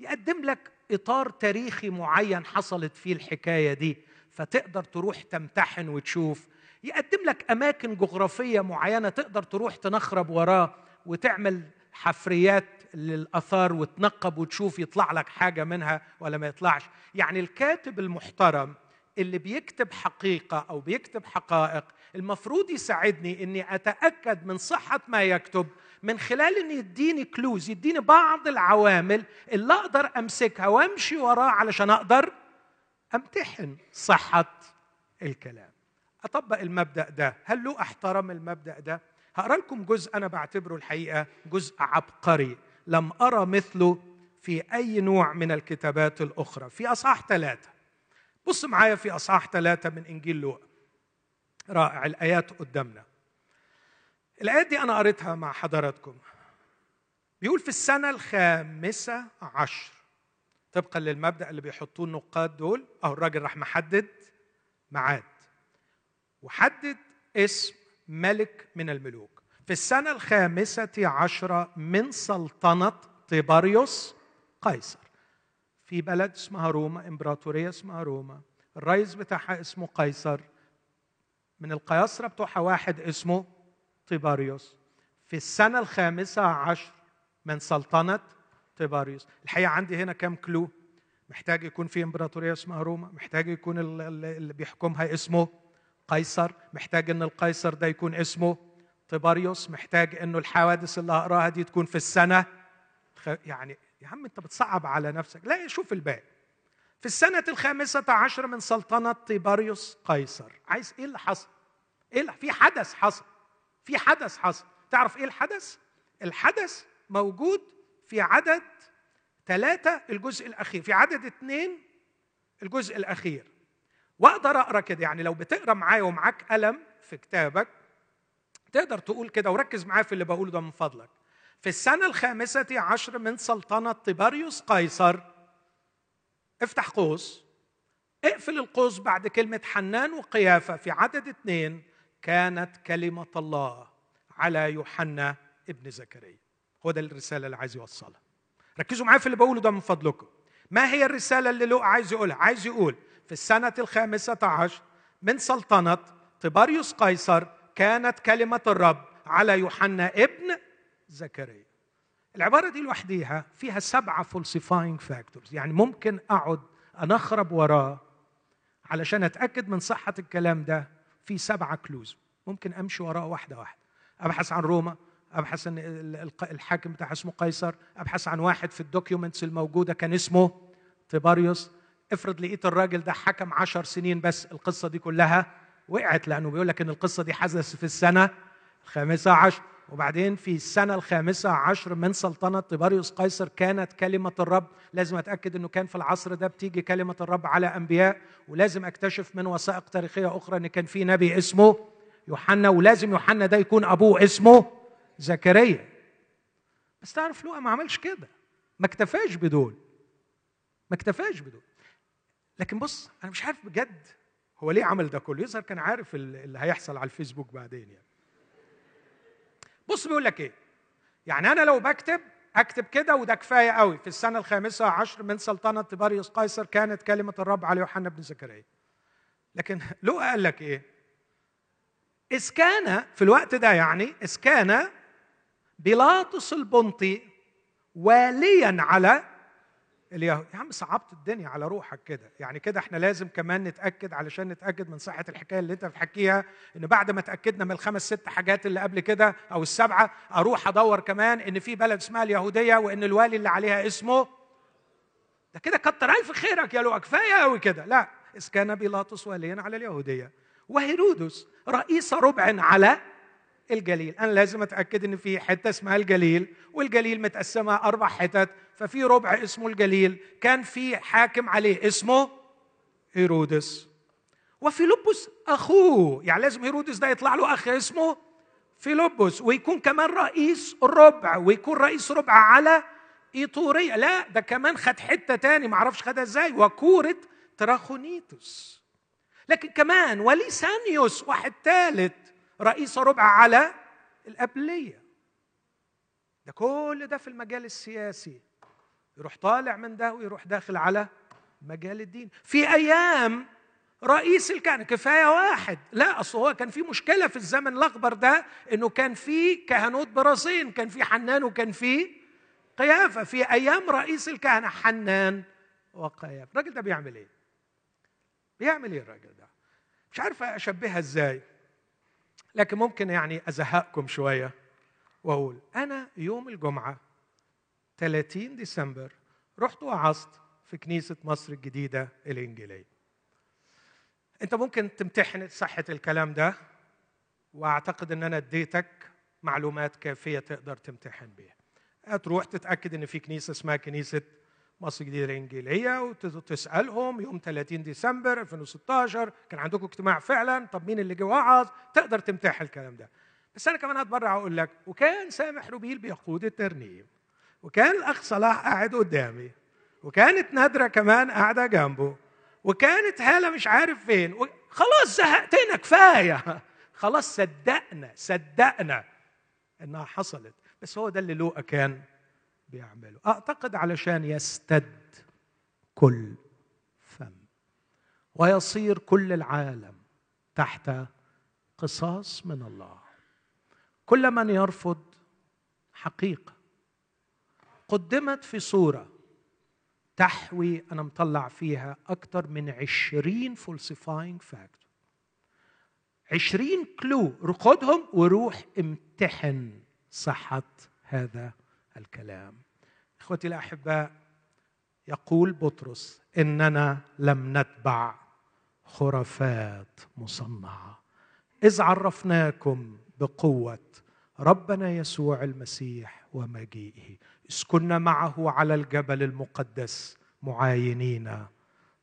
يقدم لك إطار تاريخي معين حصلت فيه الحكاية دي فتقدر تروح تمتحن وتشوف يقدم لك أماكن جغرافية معينة تقدر تروح تنخرب وراه وتعمل حفريات للآثار وتنقب وتشوف يطلع لك حاجة منها ولا ما يطلعش. يعني الكاتب المحترم اللي بيكتب حقيقة أو بيكتب حقائق المفروض يساعدني إني أتأكد من صحة ما يكتب من خلال ان يديني كلوز يديني بعض العوامل اللي أقدر أمسكها وأمشي وراه علشان أقدر أمتحن صحة الكلام. أطبق المبدأ ده. هل له احترم المبدأ ده؟ هقرأ لكم جزء أنا بعتبره الحقيقة جزء عبقري. لم أرى مثله في أي نوع من الكتابات الأخرى. في أصحاح ثلاثة. بص معايا في أصحاح ثلاثة من إنجيل لوقا رائع الآيات قدامنا. الآيات دي أنا قريتها مع حضراتكم. بيقول في السنة الخامسة عشر. طبقا للمبدأ اللي بيحطوه النقاد دول. أو الراجل راح محدد ميعاد. وحدد اسم ملك من الملوك. في السنة الخامسة عشرة من سلطنة طيباريوس قيصر. في بلد اسمها روما إمبراطورية اسمها روما. الرئيس بتاعها اسمه قيصر. من القياصرة بتوعها واحد اسمه طيباريوس في السنة الخامسة عشر من سلطنة طيباريوس الحقيقة عندي هنا كم كلو محتاج يكون في إمبراطورية اسمها روما محتاج يكون اللي بيحكمها اسمه قيصر محتاج إن القيصر ده يكون اسمه. طباريوس محتاج إنه الحوادث اللي هقراها دي تكون في السنة. يعني يا عم أنت بتصعب على نفسك. لا شوف الباقي. في السنة الخامسة عشر من سلطنة طيباريوس قيصر. عايز إيه اللي حصل؟ إيه اللي في حدث حصل. في حدث حصل. تعرف إيه الحدث؟ الحدث موجود في عدد ثلاثة الجزء الأخير. في عدد اثنين الجزء الأخير. وأقدر أقرأ كده. يعني لو بتقرأ معايا ومعاك قلم في كتابك تقدر تقول كده وركز معايا في اللي بقوله ده من فضلك. في السنة الخامسة عشر من سلطنة طباريوس قيصر افتح قوس اقفل القوس بعد كلمة حنان وقيافة في عدد اثنين كانت كلمة الله على يوحنا ابن زكريا. هو ده الرسالة اللي عايز يوصلها. ركزوا معايا في اللي بقوله ده من فضلكم. ما هي الرسالة اللي لوقا عايز يقولها؟ عايز يقول في السنة الخامسة عشر من سلطنة طباريوس قيصر كانت كلمة الرب على يوحنا ابن زكريا. العبارة دي لوحديها فيها سبعة falsifying factors يعني ممكن أقعد أنخرب وراه علشان أتأكد من صحة الكلام ده في سبعة clues ممكن أمشي وراه واحدة واحدة. أبحث عن روما أبحث ان الحاكم بتاع اسمه قيصر أبحث عن واحد في ال documents الموجودة كان اسمه تيباريوس افرض لقيت الراجل ده حكم عشر سنين بس القصة دي كلها وقعت لأنه بيقول لك إن القصة دي حدثت في السنة الخامسة عشر. وبعدين في السنة الخامسة عشر من سلطنة طباريوس قيصر كانت كلمة الرب. لازم أتأكد أنه كان في العصر ده بتيجي كلمة الرب على أنبياء. ولازم أكتشف من وثائق تاريخية أخرى أن كان في نبي اسمه يوحنا. ولازم يوحنا ده يكون أبوه اسمه زكريا. بس تعرف لوقا ما عملش كده. ما اكتفاش بدول. ما اكتفاش بدول. لكن بص أنا مش عارف بجد هو ليه عمل ده كله. يظهر كان عارف اللي هيحصل على الفيسبوك بعدين يعني. بص بيقول لك إيه؟ يعني أنا لو بكتب أكتب كده وده كفاية قوي. في السنة الخامسة عشر من سلطنة تباريوس قيصر كانت كلمة الرب على يوحنا بن زكريا. لكن لوقا قال لك إيه؟ إذ كان في الوقت ده يعني إذ كان بيلاطس البنطي واليا على اليهود يا عم صعبت الدنيا على روحك كده. يعني كده إحنا لازم كمان نتأكد علشان نتأكد من صحة الحكاية اللي انت بتحكيها إن بعد ما اتاكدنا من الخمس ست حاجات اللي قبل كده أو السبعة أروح أدور كمان إن في بلد اسمها اليهودية وإن الوالي اللي عليها اسمه. ده كده كتر ألف خيرك يا لو كفاية قوي كده. لا إذ كان بيلاطس واليا على اليهودية. وهيرودس رئيس ربع على الجليل. أنا لازم أتأكد إن في حتة اسمها الجليل والجليل متقسمة أربع حتت ففي ربع اسمه الجليل كان في حاكم عليه اسمه هيرودس. وفيلبس أخوه يعني لازم هيرودس ده يطلع له أخ اسمه فيلبس ويكون كمان رئيس الربع ويكون رئيس ربع على ايطوريا لا ده كمان خد حتة تاني معرفش خدها إزاي وكورة تراخونيتوس. لكن كمان وليسانيوس واحد ثالث رئيس ربع على الأبلية ده كل ده في المجال السياسي. يروح طالع من ده ويروح داخل على مجال الدين. في أيام رئيس الكهنة كفاية واحد. لا أصل هو كان في مشكلة في الزمن الأخضر ده إنه كان في كهنوت برصين كان في حنان وكان في قيافة. في أيام رئيس الكهنة حنان وقيافة. الراجل ده بيعمل إيه؟ بيعمل إيه الراجل ده؟ مش عارف أشبهها إزاي. لكن ممكن يعني أزهقكم شوية وأقول أنا يوم الجمعة 30 ديسمبر رحت وعظت في كنيسة مصر الجديدة الانجيليه أنت ممكن تمتحن صحة الكلام ده وأعتقد إن أنا اديتك معلومات كافية تقدر تمتحن بيها. تروح تتأكد إن في كنيسة اسمها كنيسة مصر الجديده الإنجيلية وتسألهم يوم 30 ديسمبر 2016 كان عندكم اجتماع فعلا؟ طب مين اللي جه وعظ تقدر تمتحن الكلام ده. بس أنا كمان هتبرع أقول لك وكان سامح روبيل بيقود الترنيم وكان الأخ صلاح قاعد قدامي وكانت نادرة كمان قاعدة جنبه وكانت هالة مش عارف فين خلاص زهقتنا كفاية. خلاص صدقنا صدقنا إنها حصلت. بس هو ده اللي لوقا كان. بيعمله أعتقد علشان يستد كل فم ويصير كل العالم تحت قصاص من الله. كل من يرفض حقيقة قدمت في صورة تحوي أنا مطلع فيها أكثر من عشرين falsifying factor عشرين clue رقدهم وروح امتحن صحة هذا الكلام. إخوتي الاحباء يقول بطرس إننا لم نتبع خرافات مصنعة. إذ عرفناكم بقوة ربنا يسوع المسيح ومجيئه. إذ كنا معه على الجبل المقدس معاينين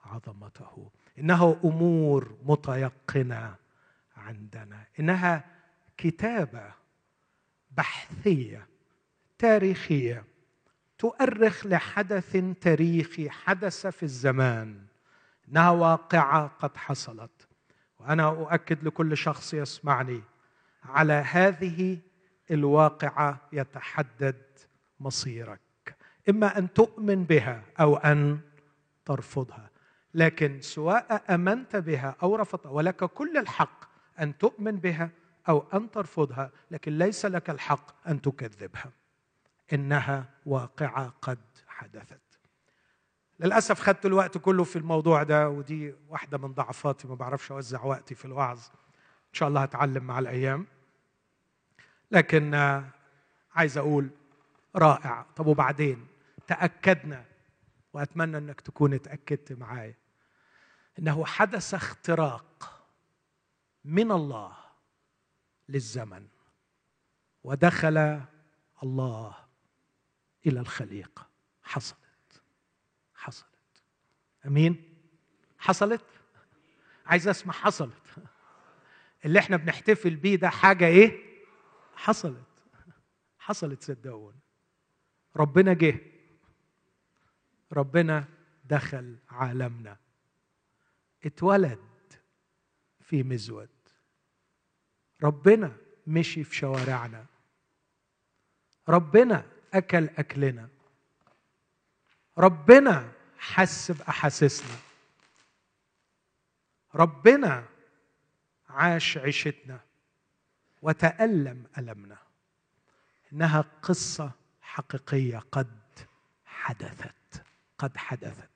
عظمته. إنه أمور متيقنة عندنا. إنها كتابة بحثية تاريخية. تؤرخ لحدث تاريخي حدث في الزمان. إنها واقعة قد حصلت. وأنا أؤكد لكل شخص يسمعني على هذه الواقعة يتحدد مصيرك. إما أن تؤمن بها أو أن ترفضها. لكن سواء أمنت بها أو رفضتها ولك كل الحق أن تؤمن بها أو أن ترفضها لكن ليس لك الحق أن تكذبها. إنها واقعة قد حدثت. للأسف خدت الوقت كله في الموضوع ده ودي واحدة من ضعفاتي ما بعرفش أوزع وقتي في الوعظ. إن شاء الله هتعلم مع الأيام. لكن عايز أقول رائع. طب وبعدين؟ تأكدنا وأتمنى إنك تكون اتأكدت معايا إنه حدث اختراق من الله للزمن ودخل الله إلى الخليقه حصلت. حصلت. أمين؟ حصلت؟ عايز أسمع حصلت. اللي إحنا بنحتفل بيه ده حاجة إيه؟ حصلت. حصلت صدقوني. ربنا جه. ربنا دخل عالمنا. اتولد في مزود. ربنا مشي في شوارعنا. ربنا أكل أكلنا. ربنا حس باحاسيسنا ربنا عاش عيشتنا وتألم ألمنا. إنها قصة حقيقية قد حدثت. قد حدثت.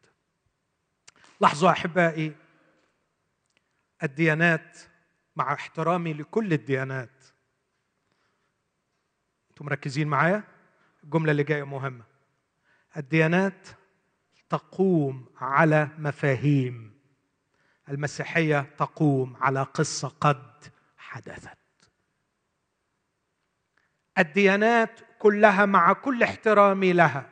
لاحظوا أحبائي الديانات مع احترامي لكل الديانات. أنتم مركزين معايا؟ الجمله اللي جاية مهمة. الديانات تقوم على مفاهيم. المسيحية تقوم على قصة قد حدثت. الديانات كلها مع كل احترامي لها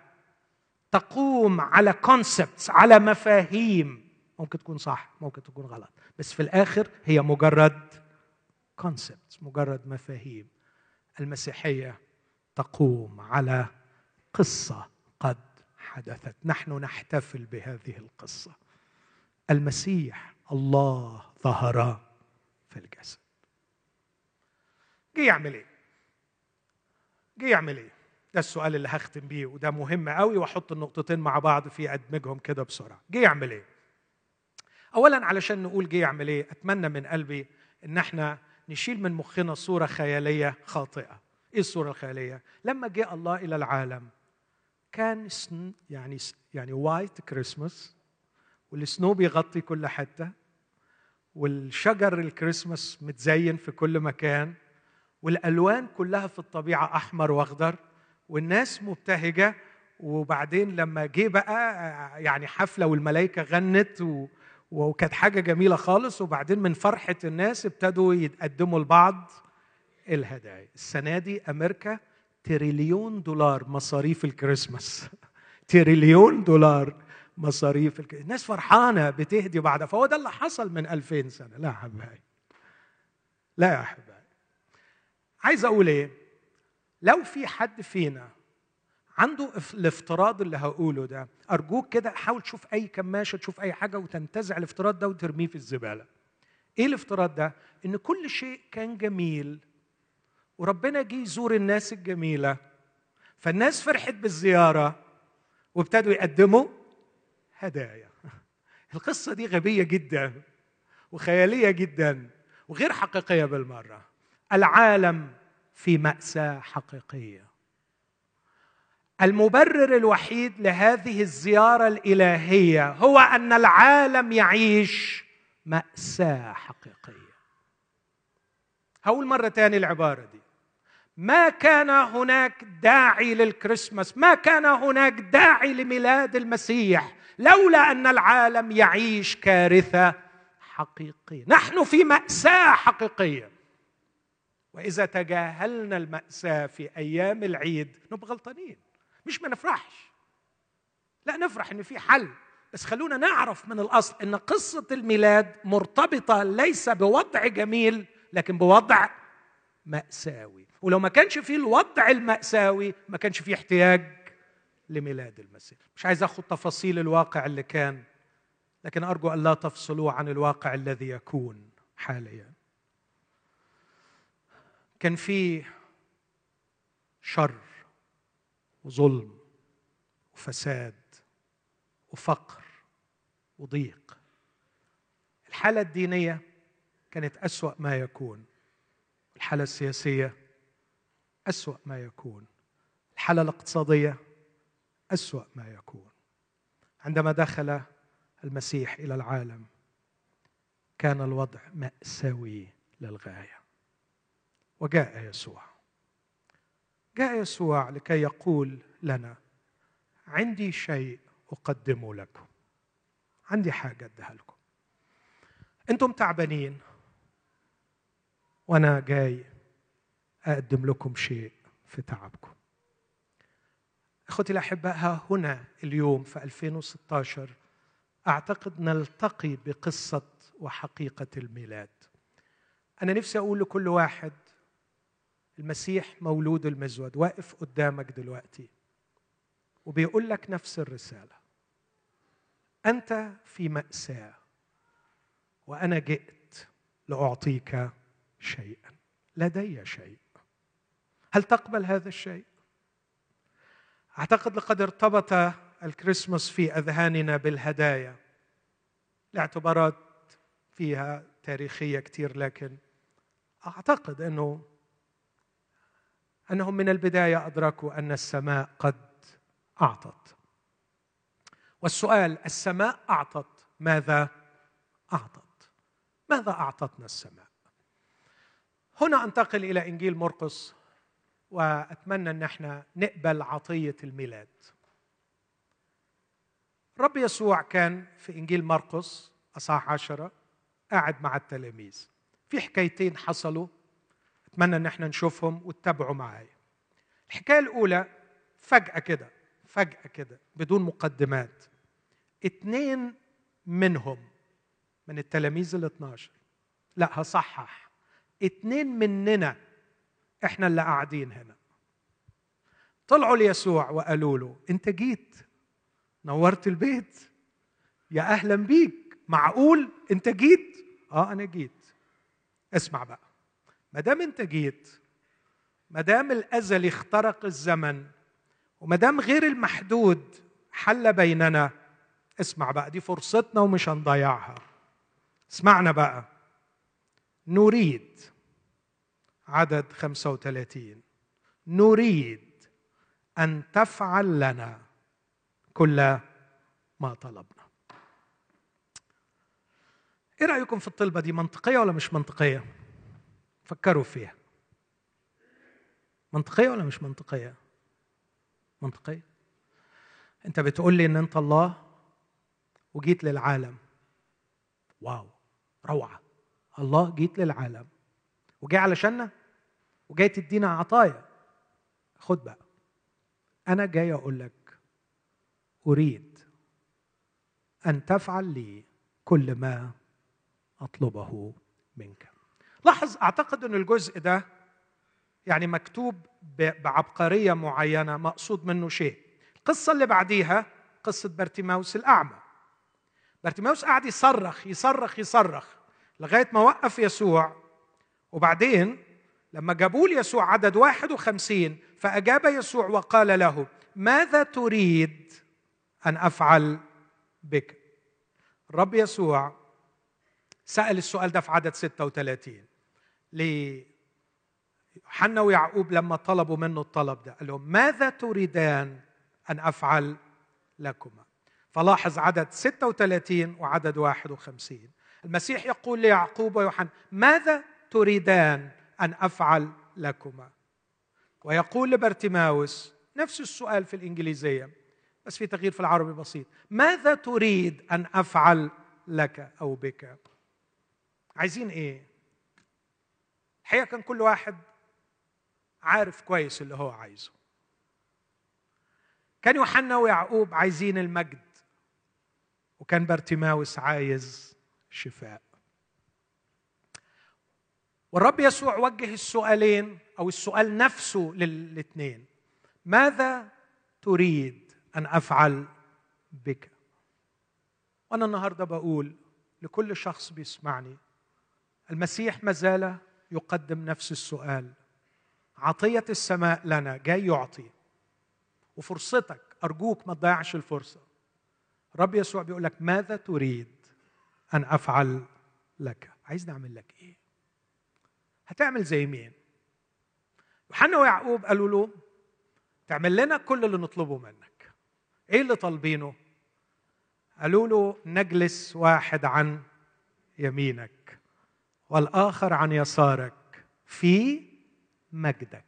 تقوم على concepts على مفاهيم. ممكن تكون صح ممكن تكون غلط. بس في الآخر هي مجرد concepts مجرد مفاهيم. المسيحية تقوم على قصة قد حدثت. نحن نحتفل بهذه القصة. المسيح الله ظهر في الجسد. جه يعمل إيه؟ جه يعمل إيه؟ ده السؤال اللي هختم بيه وده مهم قوي وأحط النقطتين مع بعض في أدمجهم كده بسرعة. جه يعمل إيه؟ اولا علشان نقول جه يعمل إيه أتمنى من قلبي إن إحنا نشيل من مخنا صورة خيالية خاطئة. إيه الصورة الخيالية؟ لما جاء الله إلى العالم كان يعني يعني وايت كريسماس والسنو بيغطي كل حتة والشجر الكريسماس متزين في كل مكان والألوان كلها في الطبيعة أحمر وأخضر والناس مبتهجة وبعدين لما جه بقى يعني حفلة والملائكه غنت وكانت حاجة جميلة خالص وبعدين من فرحة الناس ابتدوا يتقدموا لبعض. الهدايا. السنة دي أمريكا تريليون دولار مصاريف الكريسماس. تريليون دولار مصاريف الكريسماس. الناس فرحانة بتهدي بعدها فهو ده اللي حصل من 2000 سنة. لا يا حبايبي لا يا حبايبي عايز أقول إيه؟ لو في حد فينا عنده الافتراض اللي هقوله ده أرجوك كده حاول تشوف أي كماشة تشوف أي حاجة وتنتزع الافتراض ده وترميه في الزبالة. إيه الافتراض ده؟ إن كل شيء كان جميل وربنا جه يزور الناس الجميلة. فالناس فرحت بالزيارة وابتدوا يقدموا هدايا. القصة دي غبية جدا وخيالية جدا وغير حقيقية بالمرة. العالم في مأساة حقيقية. المبرر الوحيد لهذه الزيارة الإلهية هو أن العالم يعيش مأساة حقيقية. هقول مرة تاني العبارة دي. ما كان هناك داعي للكريسماس ما كان هناك داعي لميلاد المسيح لولا أن العالم يعيش كارثة حقيقية. نحن في مأساة حقيقية. وإذا تجاهلنا المأساة في أيام العيد نبقى غلطانين مش ما نفرحش. لا نفرح إن في حل بس خلونا نعرف من الأصل إن قصة الميلاد مرتبطة ليس بوضع جميل لكن بوضع مأساوي. ولو ما كانش فيه الوضع المأساوي ما كانش فيه احتياج لميلاد المسيح. مش عايز اخذ تفاصيل الواقع اللي كان لكن أرجو أن لا تفصلوا عن الواقع الذي يكون حاليا. كان في شر وظلم وفساد وفقر وضيق. الحالة الدينية كانت أسوأ ما يكون. الحالة السياسية أسوأ ما يكون. الحالة الاقتصادية أسوأ ما يكون. عندما دخل المسيح إلى العالم كان الوضع مأساوي للغاية. وجاء يسوع. جاء يسوع لكي يقول لنا عندي شيء أقدمه لكم. عندي حاجة أديها لكم. أنتم تعبانين. وأنا جاي اقدم لكم شيء في تعبكم. اخوتي الأحباء ها هنا اليوم في 2016 أعتقد نلتقي بقصة وحقيقة الميلاد. أنا نفسي أقول لكل واحد المسيح مولود المزود واقف قدامك دلوقتي وبيقول لك نفس الرسالة. أنت في مأساة وأنا جئت لأعطيك شيئا. لدي شيء. هل تقبل هذا الشيء؟ أعتقد لقد ارتبط الكريسماس في أذهاننا بالهدايا. لاعتبارات فيها تاريخية كثير لكن أعتقد أنه أنهم من البداية أدركوا أن السماء قد أعطت. والسؤال السماء أعطت ماذا أعطت؟ ماذا أعطتنا السماء؟ هنا أنتقل إلى إنجيل مرقس وأتمنى أن إحنا نقبل عطية الميلاد. رب يسوع كان في إنجيل مرقس اصحاح عشرة قاعد مع التلاميذ. في حكايتين حصلوا أتمنى أن إحنا نشوفهم وتتابعوا معايا الحكاية الأولى فجأة كده فجأة كده بدون مقدمات. اتنين منهم من التلاميذ ال 12 لا هصحح. اتنين مننا إحنا اللي قاعدين هنا. طلعوا ليسوع وقالوا له انت جيت نورت البيت يا أهلا بيك معقول؟ انت جيت؟ آه أنا جيت. اسمع بقى ما دام انت جيت ما دام الأزل اخترق الزمن وما دام غير المحدود حل بيننا اسمع بقى دي فرصتنا ومش هنضيعها. اسمعنا بقى. نريد. عدد 35 نريد أن تفعل لنا كل ما طلبنا. إيه رأيكم في الطلبة دي؟ منطقية ولا مش منطقية؟ فكروا فيها. منطقية ولا مش منطقية؟ منطقية. أنت بتقول لي إن أنت الله وجيت للعالم. واو روعة. الله جيت للعالم. وجاي علشاننا؟ وجاي تدينا عطايا. خد بقى. أنا جاي أقول لك أريد أن تفعل لي كل ما أطلبه منك. لاحظ أعتقد إن الجزء ده يعني مكتوب بعبقرية معينة مقصود منه شيء. القصة اللي بعديها قصة برتيماوس الأعمى. برتيماوس قاعد يصرخ يصرخ يصرخ. لغاية ما وقف يسوع. وبعدين لما جابوا يسوع عدد واحد وخمسين فأجاب يسوع وقال له ماذا تريد أن أفعل بك؟ الرب يسوع سأل السؤال ده في عدد 36 ليوحنا ويعقوب لما طلبوا منه الطلب ده قال لهم ماذا تريدان أن أفعل لكما؟ فلاحظ عدد 36 وعدد 51 المسيح يقول ليعقوب ويوحنا ماذا تريدان أن أفعل لكما؟ ويقول لبرتماوس نفس السؤال في الإنجليزية بس في تغيير في العربي بسيط ماذا تريد أن أفعل لك أو بك؟ عايزين إيه؟ الحقيقة كان كل واحد عارف كويس اللي هو عايزه. كان يوحنا ويعقوب عايزين المجد وكان بارتيماوس عايز شفاء. والرب يسوع وجه السؤالين أو السؤال نفسه للاثنين ماذا تريد أن أفعل بك؟ وأنا النهارده بقول لكل شخص بيسمعني المسيح ما زال يقدم نفس السؤال. عطية السماء لنا جاي يعطي. وفرصتك أرجوك ما تضيعش الفرصة. رب يسوع بيقول لك ماذا تريد أن أفعل لك. عايز نعمل لك إيه؟ هتعمل زي مين؟ يوحنا ويعقوب قالوا له تعمل لنا كل اللي نطلبه منك. إيه اللي طالبينه؟ قالوا له نجلس واحد عن يمينك والآخر عن يسارك في مجدك.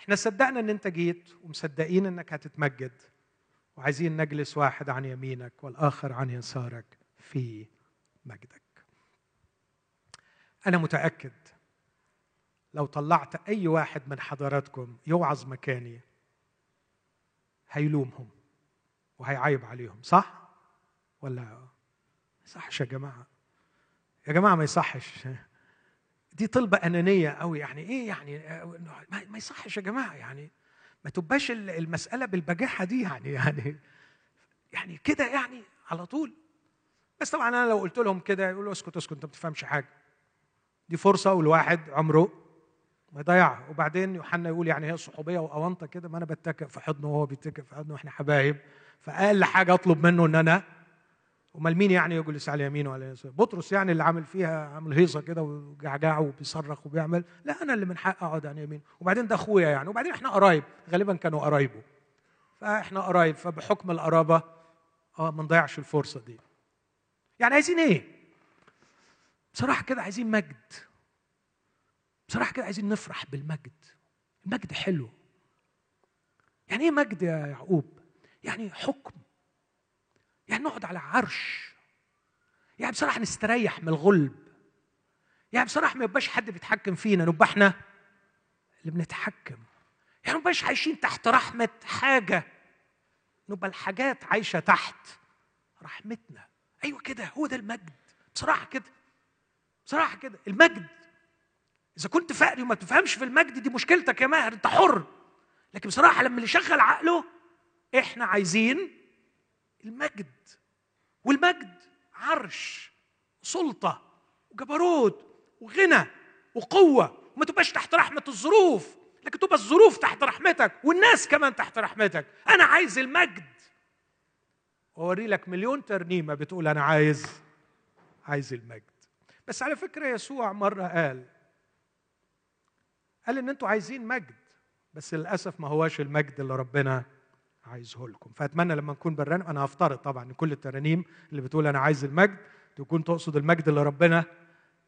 إحنا صدقنا إن أنت جيت ومصدقين إنك هتتمجد وعايزين نجلس واحد عن يمينك والآخر عن يسارك. في مجدك. أنا متأكد لو طلعت أي واحد من حضراتكم يوعظ مكاني هيلومهم وهيعيب عليهم صح؟ ولا ما يصحش يا جماعة؟ يا جماعة ما يصحش. دي طلبة أنانية أوي يعني إيه يعني؟ ما يصحش يا جماعة يعني ما تبقاش المسألة بالبجاحة دي يعني يعني يعني كده يعني على طول. بس طبعا أنا لو قلت لهم كده يقولوا اسكت اسكت أنت ما بتفهمش حاجة. دي فرصة والواحد عمره ما يضيعها. وبعدين يوحنا يقول يعني هي صحوبية وأونطة كده ما أنا بتكئ في حضنه وهو بيتكئ في حضنه وإحنا حبايب. فأقل حاجة أطلب منه إن أنا أمال مين يعني يجلس على يمينه ولا يسار؟ بطرس يعني اللي عامل فيها عامل هيصة كده وجعجع وبيصرخ وبيعمل. لا أنا اللي من حق أقعد عن يمينه. وبعدين ده أخويا يعني. وبعدين إحنا قرايب. غالبا كانوا قرايبه. فإحنا قرايب. فبحكم القرابة آه ما نضيعش الفرصة دي. يعني عايزين إيه؟ بصراحة كده عايزين مجد. بصراحة كده عايزين نفرح بالمجد. المجد حلو. يعني إيه مجد يا يعقوب؟ يعني حكم. يعني نقعد على عرش. يعني بصراحة نستريح من الغلب. يعني بصراحة ما يبقاش حد بيتحكم فينا. نبقى إحنا اللي بنتحكم. يعني ما نبقاش عايشين تحت رحمة حاجة. نبقى الحاجات عايشة تحت رحمتنا. أيوه كده هو ده المجد. بصراحه كده بصراحه كده المجد. إذا كنت فقري وما تفهمش في المجد دي مشكلتك يا ماهر أنت حر. لكن بصراحه لما اللي يشغل عقله إحنا عايزين المجد. والمجد عرش سلطة وجبروت وغنى وقوة. وما تبقاش تحت رحمة الظروف لكن تبقى الظروف تحت رحمتك والناس كمان تحت رحمتك. أنا عايز المجد. وأوري لك مليون ترنيمة بتقول أنا عايز عايز المجد. بس على فكرة يسوع مرة قال قال إن أنتوا عايزين مجد بس للأسف ما هواش المجد اللي ربنا عايزه لكم. فأتمنى لما نكون برنامج أنا هفترض طبعا إن كل الترانيم اللي بتقول أنا عايز المجد تكون تقصد المجد اللي ربنا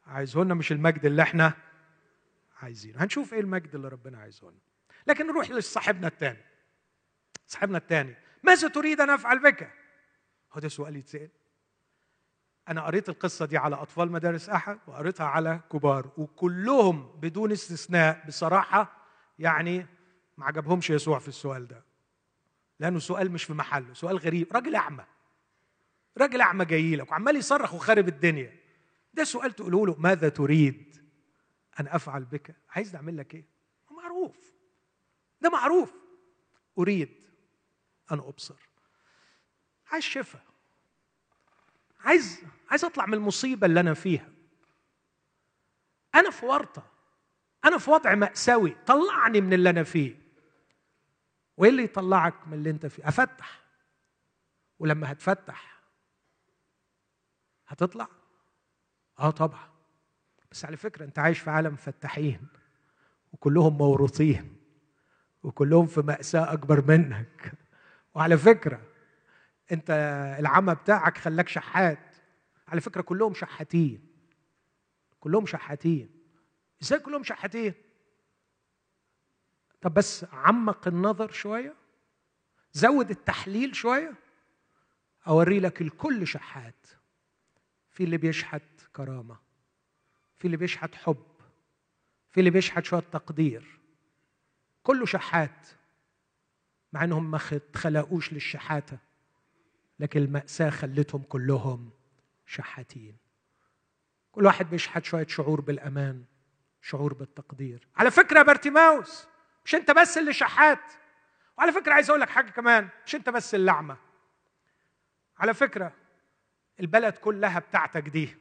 عايزه لنا مش المجد اللي إحنا عايزينه. هنشوف إيه المجد اللي ربنا عايزه لنا. لكن نروح لصاحبنا الثاني صاحبنا الثاني ماذا تريد أن أفعل بك؟ هو ده سؤال يتسأل. أنا قريت القصة دي على أطفال مدارس أحد وقريتها على كبار وكلهم بدون استثناء بصراحة يعني ما عجبهمش يسوع في السؤال ده. لأنه سؤال مش في محله سؤال غريب. راجل أعمى. راجل أعمى جاي لك وعمال يصرخ وخارب الدنيا. ده سؤال تقوله له ماذا تريد أن أفعل بك؟ عايز أعمل لك إيه؟ معروف. ده معروف. أريد أن أبصر. عايز شفاء. عايز عايز اطلع من المصيبة اللي أنا فيها. أنا في ورطة. أنا في وضع مأساوي. طلعني من اللي أنا فيه. وإيه اللي يطلعك من اللي أنت فيه؟ أفتح. ولما هتفتح هتطلع؟ آه طبعا. بس على فكرة أنت عايش في عالم فتاحين. وكلهم موروثين. وكلهم في مأساة أكبر منك. وعلى فكرة أنت العمى بتاعك خلاك شحات. على فكرة كلهم شحاتين. كلهم شحاتين. إزاي كلهم شحاتين؟ طب بس عمق النظر شوية. زود التحليل شوية. اوري لك الكل شحات. في اللي بيشحت كرامة. في اللي بيشحت حب. في اللي بيشحت شوية تقدير. كله شحات. مع انهم ما خلقوش للشحاتة. لكن المأساة خلتهم كلهم شحاتين. كل واحد بيشحت شوية شعور بالأمان شعور بالتقدير. على فكرة يا بارتيماوس مش أنت بس اللي شحات. وعلى فكرة عايز أقول لك حاجة كمان مش أنت بس اللي أعمى على فكرة البلد كلها بتاعتك دي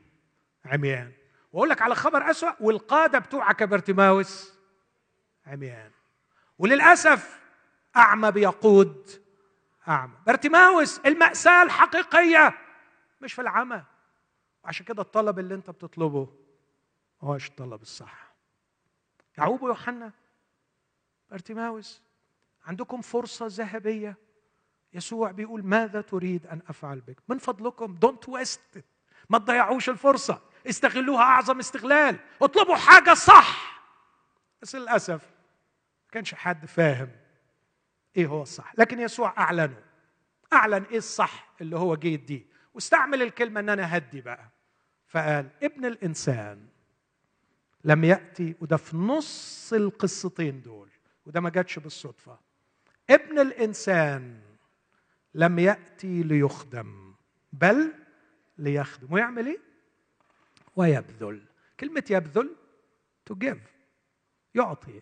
عميان. وأقول لك على خبر أسوأ والقادة بتوعك يا بارتيماوس عميان. وللأسف أعمى بيقود أعمى. بارتيماوس المأساة الحقيقية. مش في العمى. وعشان كده الطلب اللي انت بتطلبه هوش الطلب الصح. يعقوب ويوحنا. بارتيماوس عندكم فرصة ذهبية. يسوع بيقول ماذا تريد أن أفعل بك؟ من فضلكم. don't waste ما تضيعوش الفرصة. استغلوها أعظم استغلال. اطلبوا حاجة صح. بس للأسف ما كانش حد فاهم. إيه هو الصح؟ لكن يسوع أعلنه. أعلن إيه الصح اللي هو جه دي واستعمل الكلمة إن أنا هدي بقى. فقال ابن الإنسان لم يأتي وده في نص القصتين دول وده ما جاتش بالصدفة. ابن الإنسان لم يأتي ليخدم بل ليخدم. ويعمل إيه؟ ويبذل. كلمة يبذل to give. يعطي.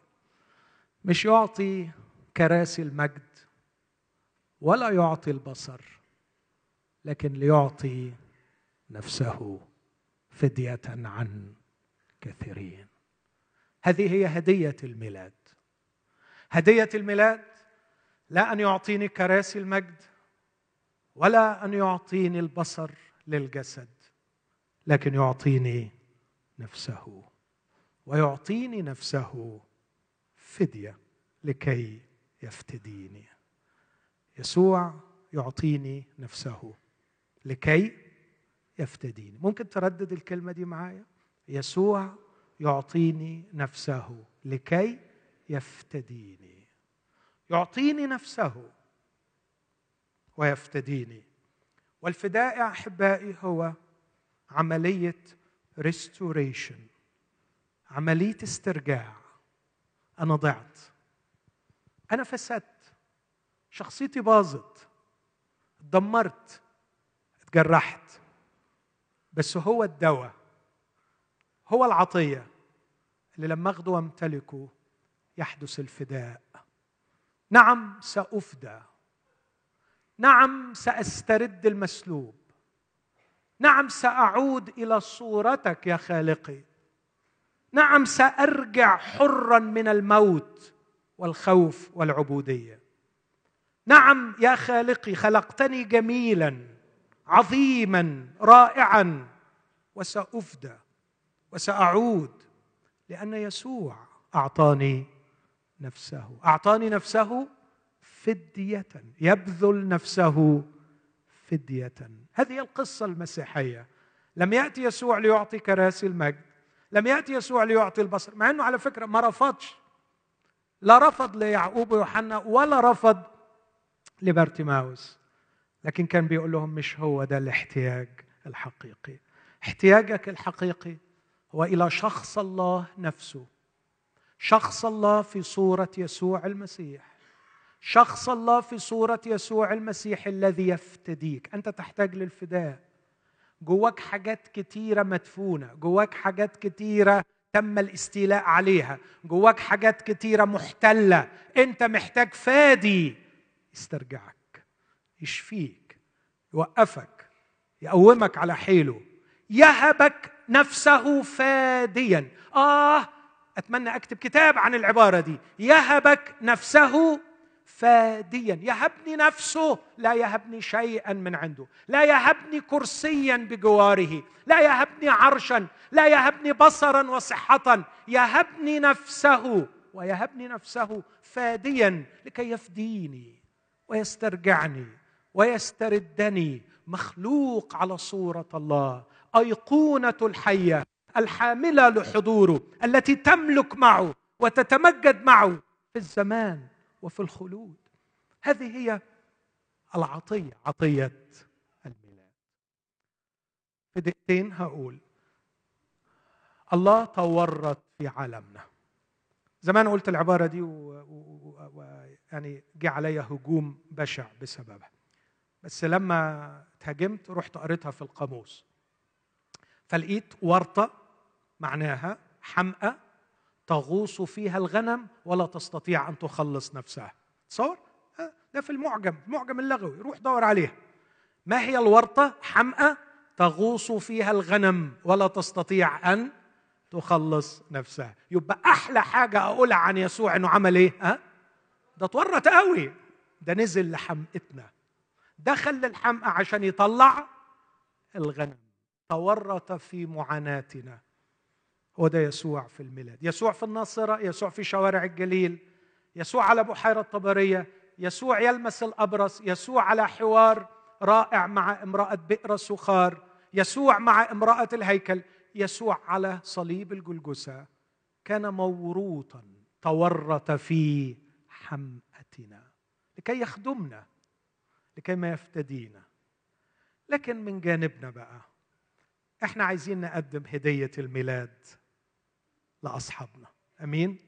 مش يعطي كراسي المجد ولا يعطي البصر لكن ليعطي نفسه فدية عن كثيرين. هذه هي هدية الميلاد. هدية الميلاد لا أن يعطيني كراسي المجد ولا أن يعطيني البصر للجسد لكن يعطيني نفسه ويعطيني نفسه فدية لكي يفتديني. يسوع يعطيني نفسه لكي يفتديني. ممكن تردد الكلمة دي معايا؟ يسوع يعطيني نفسه لكي يفتديني. يعطيني نفسه ويفتديني. والفداء يا أحبائي هو عملية ريستوريشن عملية استرجاع. أنا ضعت. أنا فسدت. شخصيتي باظت. اتدمرت. اتجرحت. بس هو الدواء. هو العطية اللي لما أخده وأمتلكه يحدث الفداء. نعم سأفدى. نعم سأسترد المسلوب. نعم سأعود إلى صورتك يا خالقي. نعم سأرجع حرا من الموت. والخوف والعبودية. نعم يا خالقي خلقتني جميلا عظيما رائعا وسأفدى وسأعود لأن يسوع أعطاني نفسه. أعطاني نفسه فدية يبذل نفسه فدية. هذه القصة المسيحية. لم يأتي يسوع ليعطي كراسي المجد لم يأتي يسوع ليعطي البصر مع إنه على فكرة ما رفضش. لا رفض ليعقوب ويوحنا ولا رفض لبرتيماوس لكن كان بيقول لهم مش هو ده الاحتياج الحقيقي. احتياجك الحقيقي هو إلى شخص الله نفسه. شخص الله في صورة يسوع المسيح. شخص الله في صورة يسوع المسيح الذي يفتديك. أنت تحتاج للفداء. جواك حاجات كتيرة مدفونة. جواك حاجات كتيرة تم الاستيلاء عليها. جواك حاجات كتيرة محتلة. انت محتاج فادي. يسترجعك. يشفيك. يوقفك. يقومك على حيله. يهبك نفسه فاديا. آه أتمنى أكتب كتاب عن العبارة دي. يهبك نفسه فاديا. يهبني نفسه لا يهبني شيئا من عنده. لا يهبني كرسيا بجواره. لا يهبني عرشا. لا يهبني بصرا وصحه يهبني نفسه ويهبني نفسه فاديا لكي يفديني ويسترجعني ويستردني. مخلوق على صورة الله. أيقونة الحية الحاملة لحضوره التي تملك معه وتتمجد معه في الزمان. وفي الخلود. هذه هي العطية عطية الميلاد. في دقيقتين هقول الله تورط في عالمنا. زمان قلت العبارة دي ويعني. جه عليا هجوم بشع بسببها. بس لما اتهاجمت رحت قريتها في القاموس. فلقيت ورطة معناها حمقى تغوص فيها الغنم ولا تستطيع أن تخلص نفسها. تصور؟ ده في المعجم المعجم اللغوي روح دور عليها ما هي الورطة؟ حمقى تغوص فيها الغنم ولا تستطيع أن تخلص نفسها. يبقى أحلى حاجة اقولها عن يسوع إنه عمل إيه؟ ها؟ ده اتورط قوي. ده نزل لحمقتنا دخل للحمقى عشان يطلع الغنم. تورط في معاناتنا. هو ده يسوع في الميلاد. يسوع في الناصرة يسوع في شوارع الجليل يسوع على بحيرة طبرية يسوع يلمس الأبرص يسوع على حوار رائع مع امرأة بئر سخار يسوع مع امرأة الهيكل يسوع على صليب الجلجسة. كان موروطا تورط في حمأتنا لكي يخدمنا لكي ما يفتدينا. لكن من جانبنا بقى إحنا عايزين نقدم هدية الميلاد. لأصحابنا. أمين؟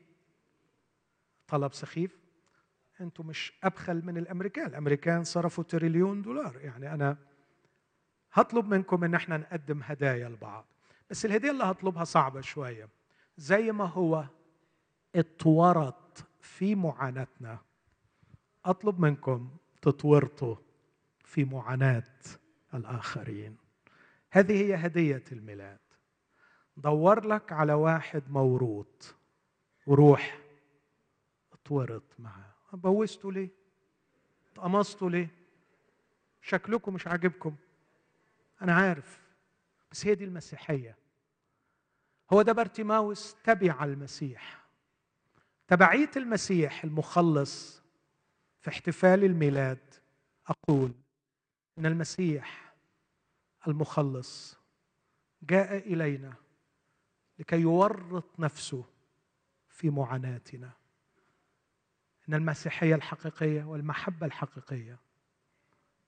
طلب سخيف. أنتم مش أبخل من الأمريكان. الأمريكان صرفوا تريليون دولار. يعني أنا هطلب منكم إن إحنا نقدم هدايا لبعض. بس الهدية اللي هطلبها صعبة شوية. زي ما هو اتورط في معاناتنا أطلب منكم تتورطوا في معاناة الآخرين. هذه هي هدية الميلاد. دور لك على واحد موروط وروح اتورط معاه. بوزته ليه؟ اتقمصته ليه؟ شكلكم مش عاجبكم. أنا عارف بس هي دي المسيحية. هو ده بارتيماوس تبع المسيح. تبعية المسيح المخلص في احتفال الميلاد أقول إن المسيح المخلص جاء إلينا لكي يورط نفسه في معاناتنا. إن المسيحية الحقيقية والمحبة الحقيقية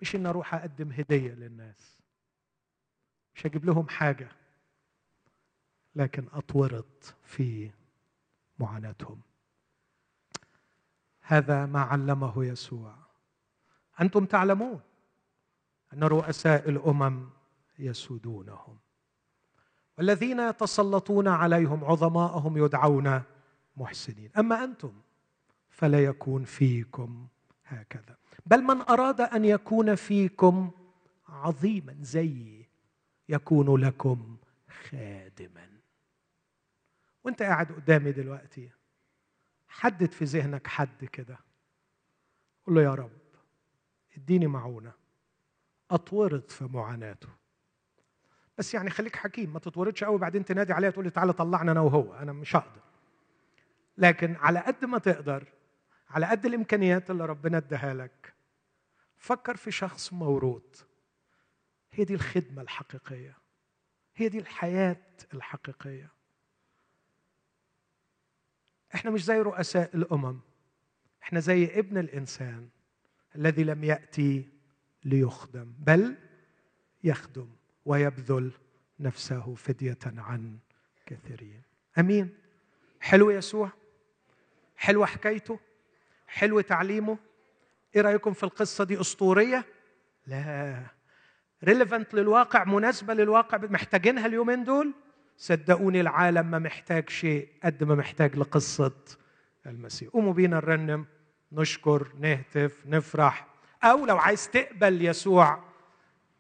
مش إن أروح أقدم هدية للناس مش هجيب لهم حاجة لكن أتورط في معاناتهم. هذا ما علمه يسوع. أنتم تعلمون أن رؤساء الأمم يسودونهم. والذين يتسلطون عليهم عظماءهم يدعون محسنين. أما أنتم فلا يكون فيكم هكذا. بل من أراد أن يكون فيكم عظيما زيي يكون لكم خادما. وأنت قاعد قدامي دلوقتي حدد في ذهنك حد كده. قول له يا رب اديني معونة اتورط في معاناته. بس يعني خليك حكيم ما تتورطش قوي بعدين تنادي عليا تقول لي تعالى طلعنا أنا وهو أنا مش هقدر. لكن على قد ما تقدر على قد الامكانيات اللي ربنا اداها لك فكر في شخص موروث. هي دي الخدمة الحقيقية. هي دي الحياة الحقيقية. إحنا مش زي رؤساء الأمم. إحنا زي ابن الإنسان الذي لم يأتي ليخدم بل يخدم. ويبذل نفسه فدية عن كثيرين. أمين. حلو يسوع. حلوة حكايته. حلو تعليمه. إيه رأيكم في القصة دي؟ أسطورية؟ لا. ريليفنت للواقع مناسبة للواقع. محتاجينها اليومين دول؟ صدقوني العالم ما محتاج شيء قد ما محتاج لقصة المسيح. قوموا بينا نرنم نشكر نهتف نفرح. أو لو عايز تقبل يسوع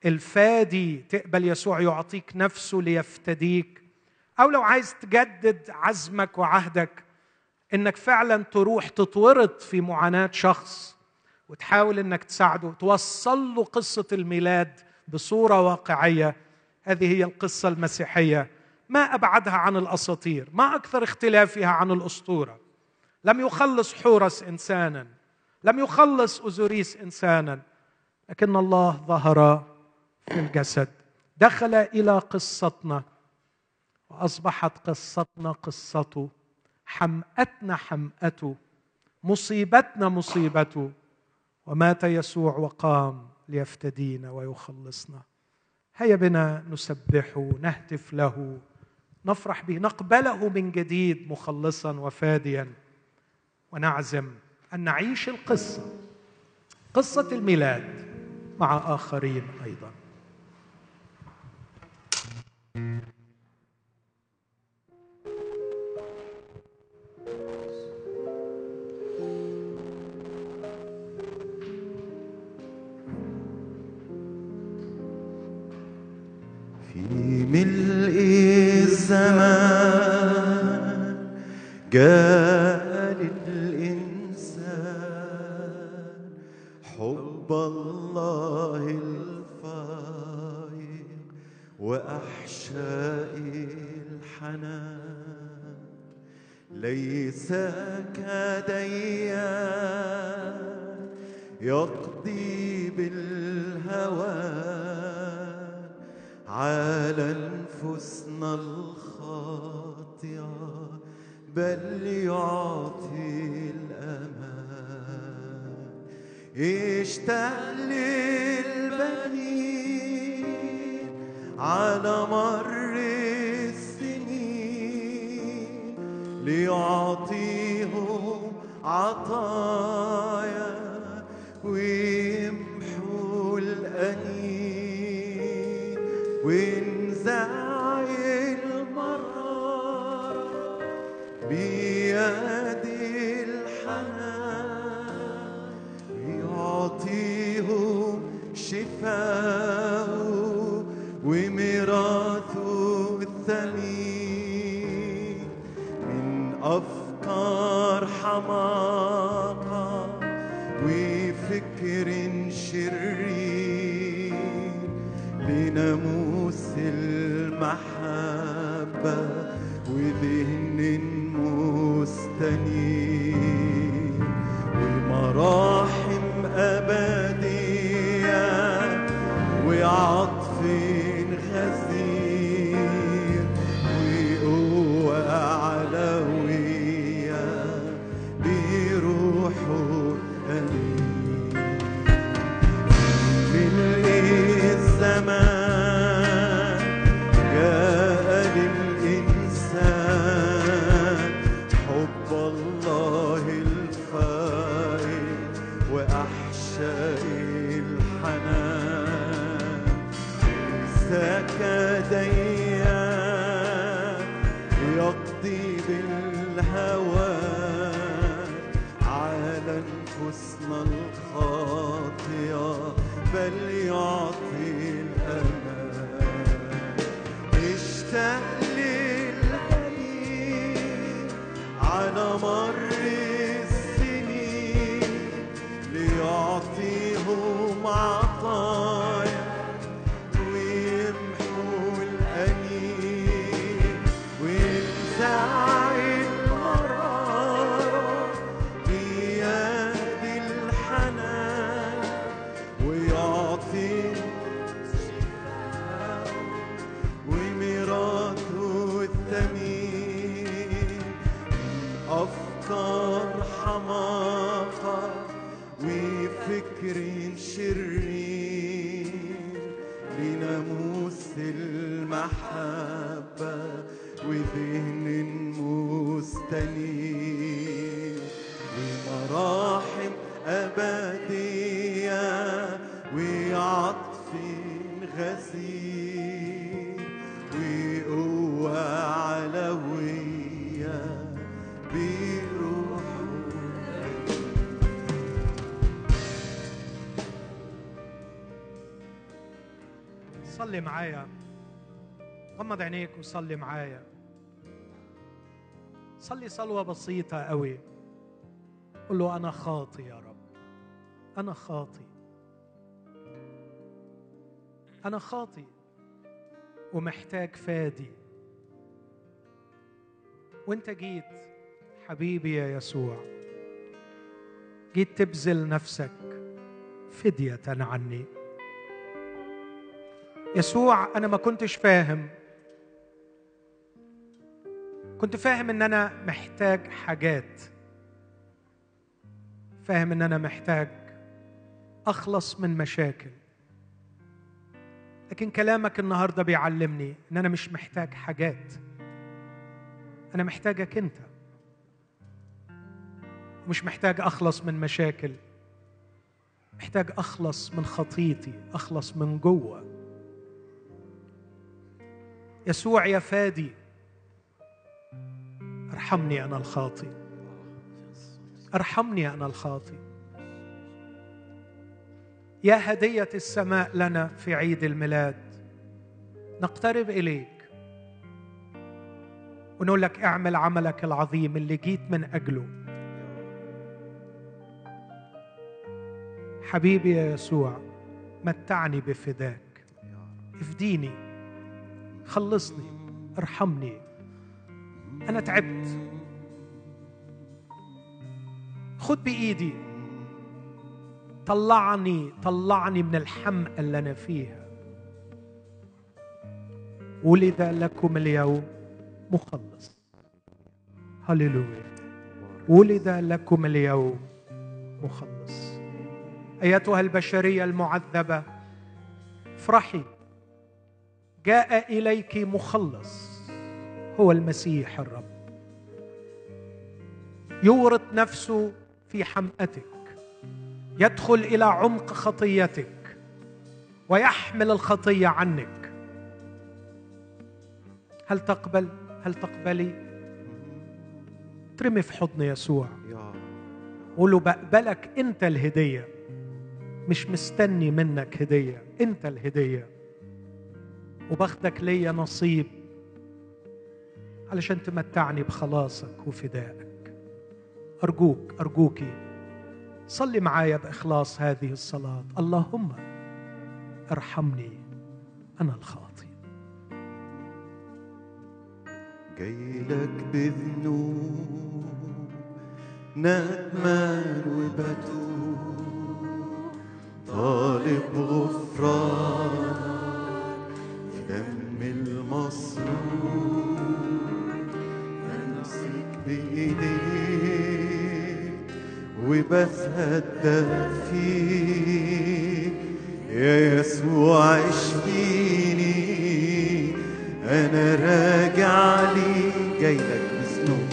الفادي تقبل يسوع يعطيك نفسه ليفتديك. أو لو عايز تجدد عزمك وعهدك إنك فعلا تروح تتورط في معاناة شخص وتحاول إنك تساعده توصل له قصة الميلاد بصورة واقعية. هذه هي القصة المسيحية. ما أبعدها عن الأساطير ما أكثر اختلافها عن الأسطورة. لم يخلص حورس انسانا لم يخلص اوزوريس انسانا لكن الله ظهر الجسد. دخل إلى قصتنا وأصبحت قصتنا قصته. حمأتنا حمأته. مصيبتنا مصيبته. ومات يسوع وقام ليفتدينا ويخلصنا. هيا بنا نسبحه نهتف له. نفرح به نقبله من جديد مخلصا وفاديا. ونعزم أن نعيش القصة قصة الميلاد مع آخرين أيضا. ملء الزمان جاء ليس كديان يقضي وعطف غزير غمض عينيك وصلي معايا. صلي صلوة بسيطة قوي. قل له أنا خاطي يا رب. أنا خاطي. أنا خاطي ومحتاج فادي. وانت جيت حبيبي يا يسوع. جيت تبذل نفسك فدية عني. يسوع أنا ما كنتش فاهم. كنت فاهم إن أنا محتاج حاجات. فاهم إن أنا محتاج أخلص من مشاكل. لكن كلامك النهارده بيعلمني إن أنا مش محتاج حاجات. أنا محتاجك أنت. مش محتاج أخلص من مشاكل. محتاج أخلص من خطيتي أخلص من جوة. يسوع يا فادي أرحمني أنا الخاطي أرحمني أنا الخاطي يا هدية السماء لنا في عيد الميلاد نقترب إليك. ونقول لك اعمل عملك العظيم اللي جيت من أجله. حبيبي يا يسوع متعني بفداك. افديني خلصني ارحمني. أنا تعبت. خد بإيدي. طلعني طلعني من الحمقى اللي أنا فيها. ولد لكم اليوم مخلص. هللويا. ولد لكم اليوم مخلص. أيتها البشرية المعذبة افرحي جاء إليك مخلص. هو المسيح الرب. يورط نفسه في حمأتك. يدخل إلى عمق خطيتك. ويحمل الخطية عنك. هل تقبل؟ هل تقبلي؟ ترمي في حضن يسوع. يا قول له بقبلك أنت الهدية. مش مستني منك هدية. أنت الهدية. وباخدك ليا نصيب. علشان تمتعني بخلاصك وفدائك. أرجوك أرجوكي صلي معايا بإخلاص هذه الصلاة. اللهم ارحمني أنا الخاطئ. جاي لك بذنوب ندمان وبتوب طالب غفرانك في دم المصروف امسك بايديك وبتهدى فيك يا يسوع اشفيني أنا راجع لي جاي لك بذنوب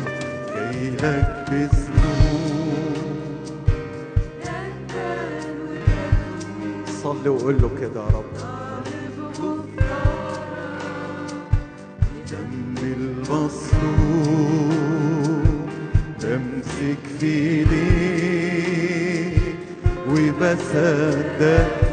جاي لك بذنوب. صلي وقول له كده يا رب. دم المصروف ايديك وبصدق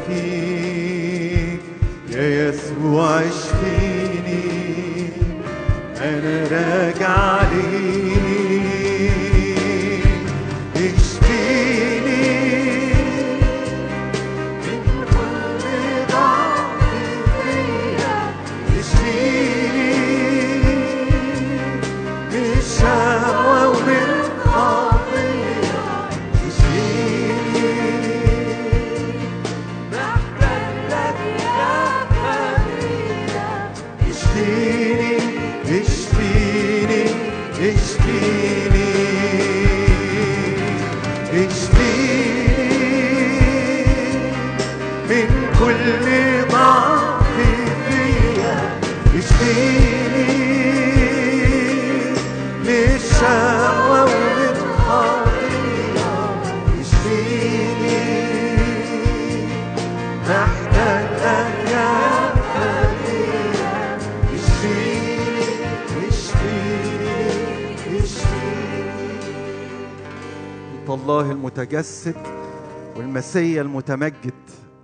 والمسيا المتمجد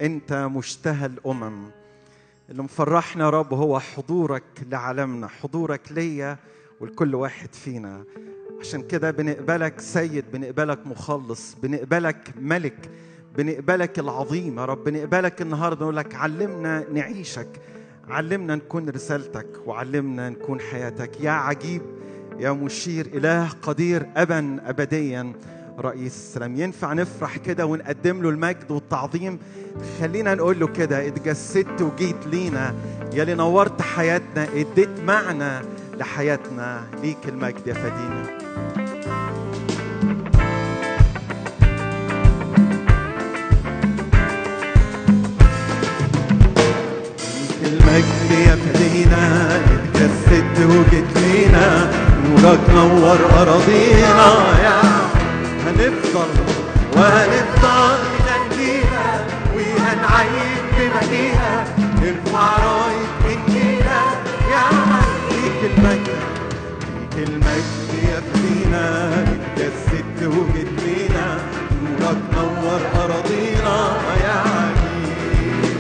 أنت مشتهى الأمم. اللي مفرحنا يا رب هو حضورك لعالمنا حضورك ليا ولكل واحد فينا. عشان كده بنقبلك سيد بنقبلك مخلص بنقبلك ملك بنقبلك العظيم يا رب. بنقبلك النهارده نقول لك علمنا نعيشك علمنا نكون رسالتك وعلمنا نكون حياتك. يا عجيب يا مشير إله قدير أبا أبديا. رئيس السلام. ينفع نفرح كده ونقدم له المجد والتعظيم؟ خلينا نقول له كده اتجسدت وجيت لينا. يا اللي نورت حياتنا اديت معنى لحياتنا. ليك المجد يا فدينا المجد يا فدينا اتجسدت وجيت لينا. نورك نور أراضينا. يا هنفضل وهنفضل ننجيها وهنعيد بمدينة. نرفع راية انجيلها يا ليك المجد ليك المجد يا فدينا اتجسدت وجيت لينا نورك نور أراضينا. يا عجيب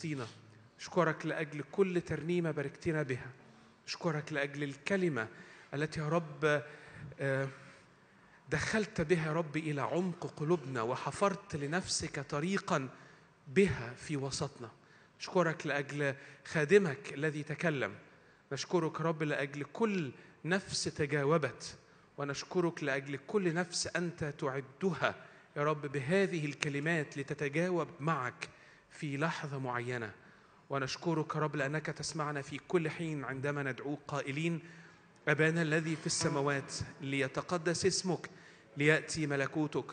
وسطينا نشكرك لأجل كل ترنيمة باركتنا بها. نشكرك لأجل الكلمة التي يا رب آه، دخلت بها يا رب إلى عمق قلوبنا وحفرت لنفسك طريقا بها في وسطنا. نشكرك لأجل خادمك الذي تكلم. نشكرك رب لأجل كل نفس تجاوبت. ونشكرك لأجل كل نفس أنت تعدها يا رب بهذه الكلمات لتتجاوب معك. في لحظة معينة. ونشكرك رب لأنك تسمعنا في كل حين عندما ندعوك قائلين أبانا الذي في السماوات ليتقدس اسمك ليأتي ملكوتك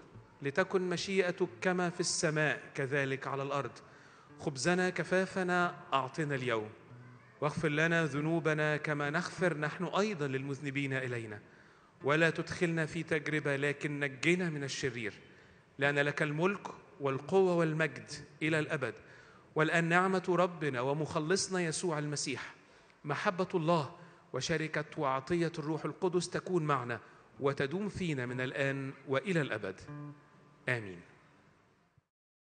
لتكن مشيئتك كما في السماء كذلك على الأرض. خبزنا كفافنا أعطنا اليوم. واغفر لنا ذنوبنا كما نغفر نحن أيضا للمذنبين إلينا. ولا تدخلنا في تجربة لكن نجنا من الشرير. لأن لك الملك والقوة والمجد إلى الأبد. والان نعمه ربنا ومخلصنا يسوع المسيح. محبة الله وشركة وعطية الروح القدس تكون معنا وتدوم فينا من الآن وإلى الأبد. آمين.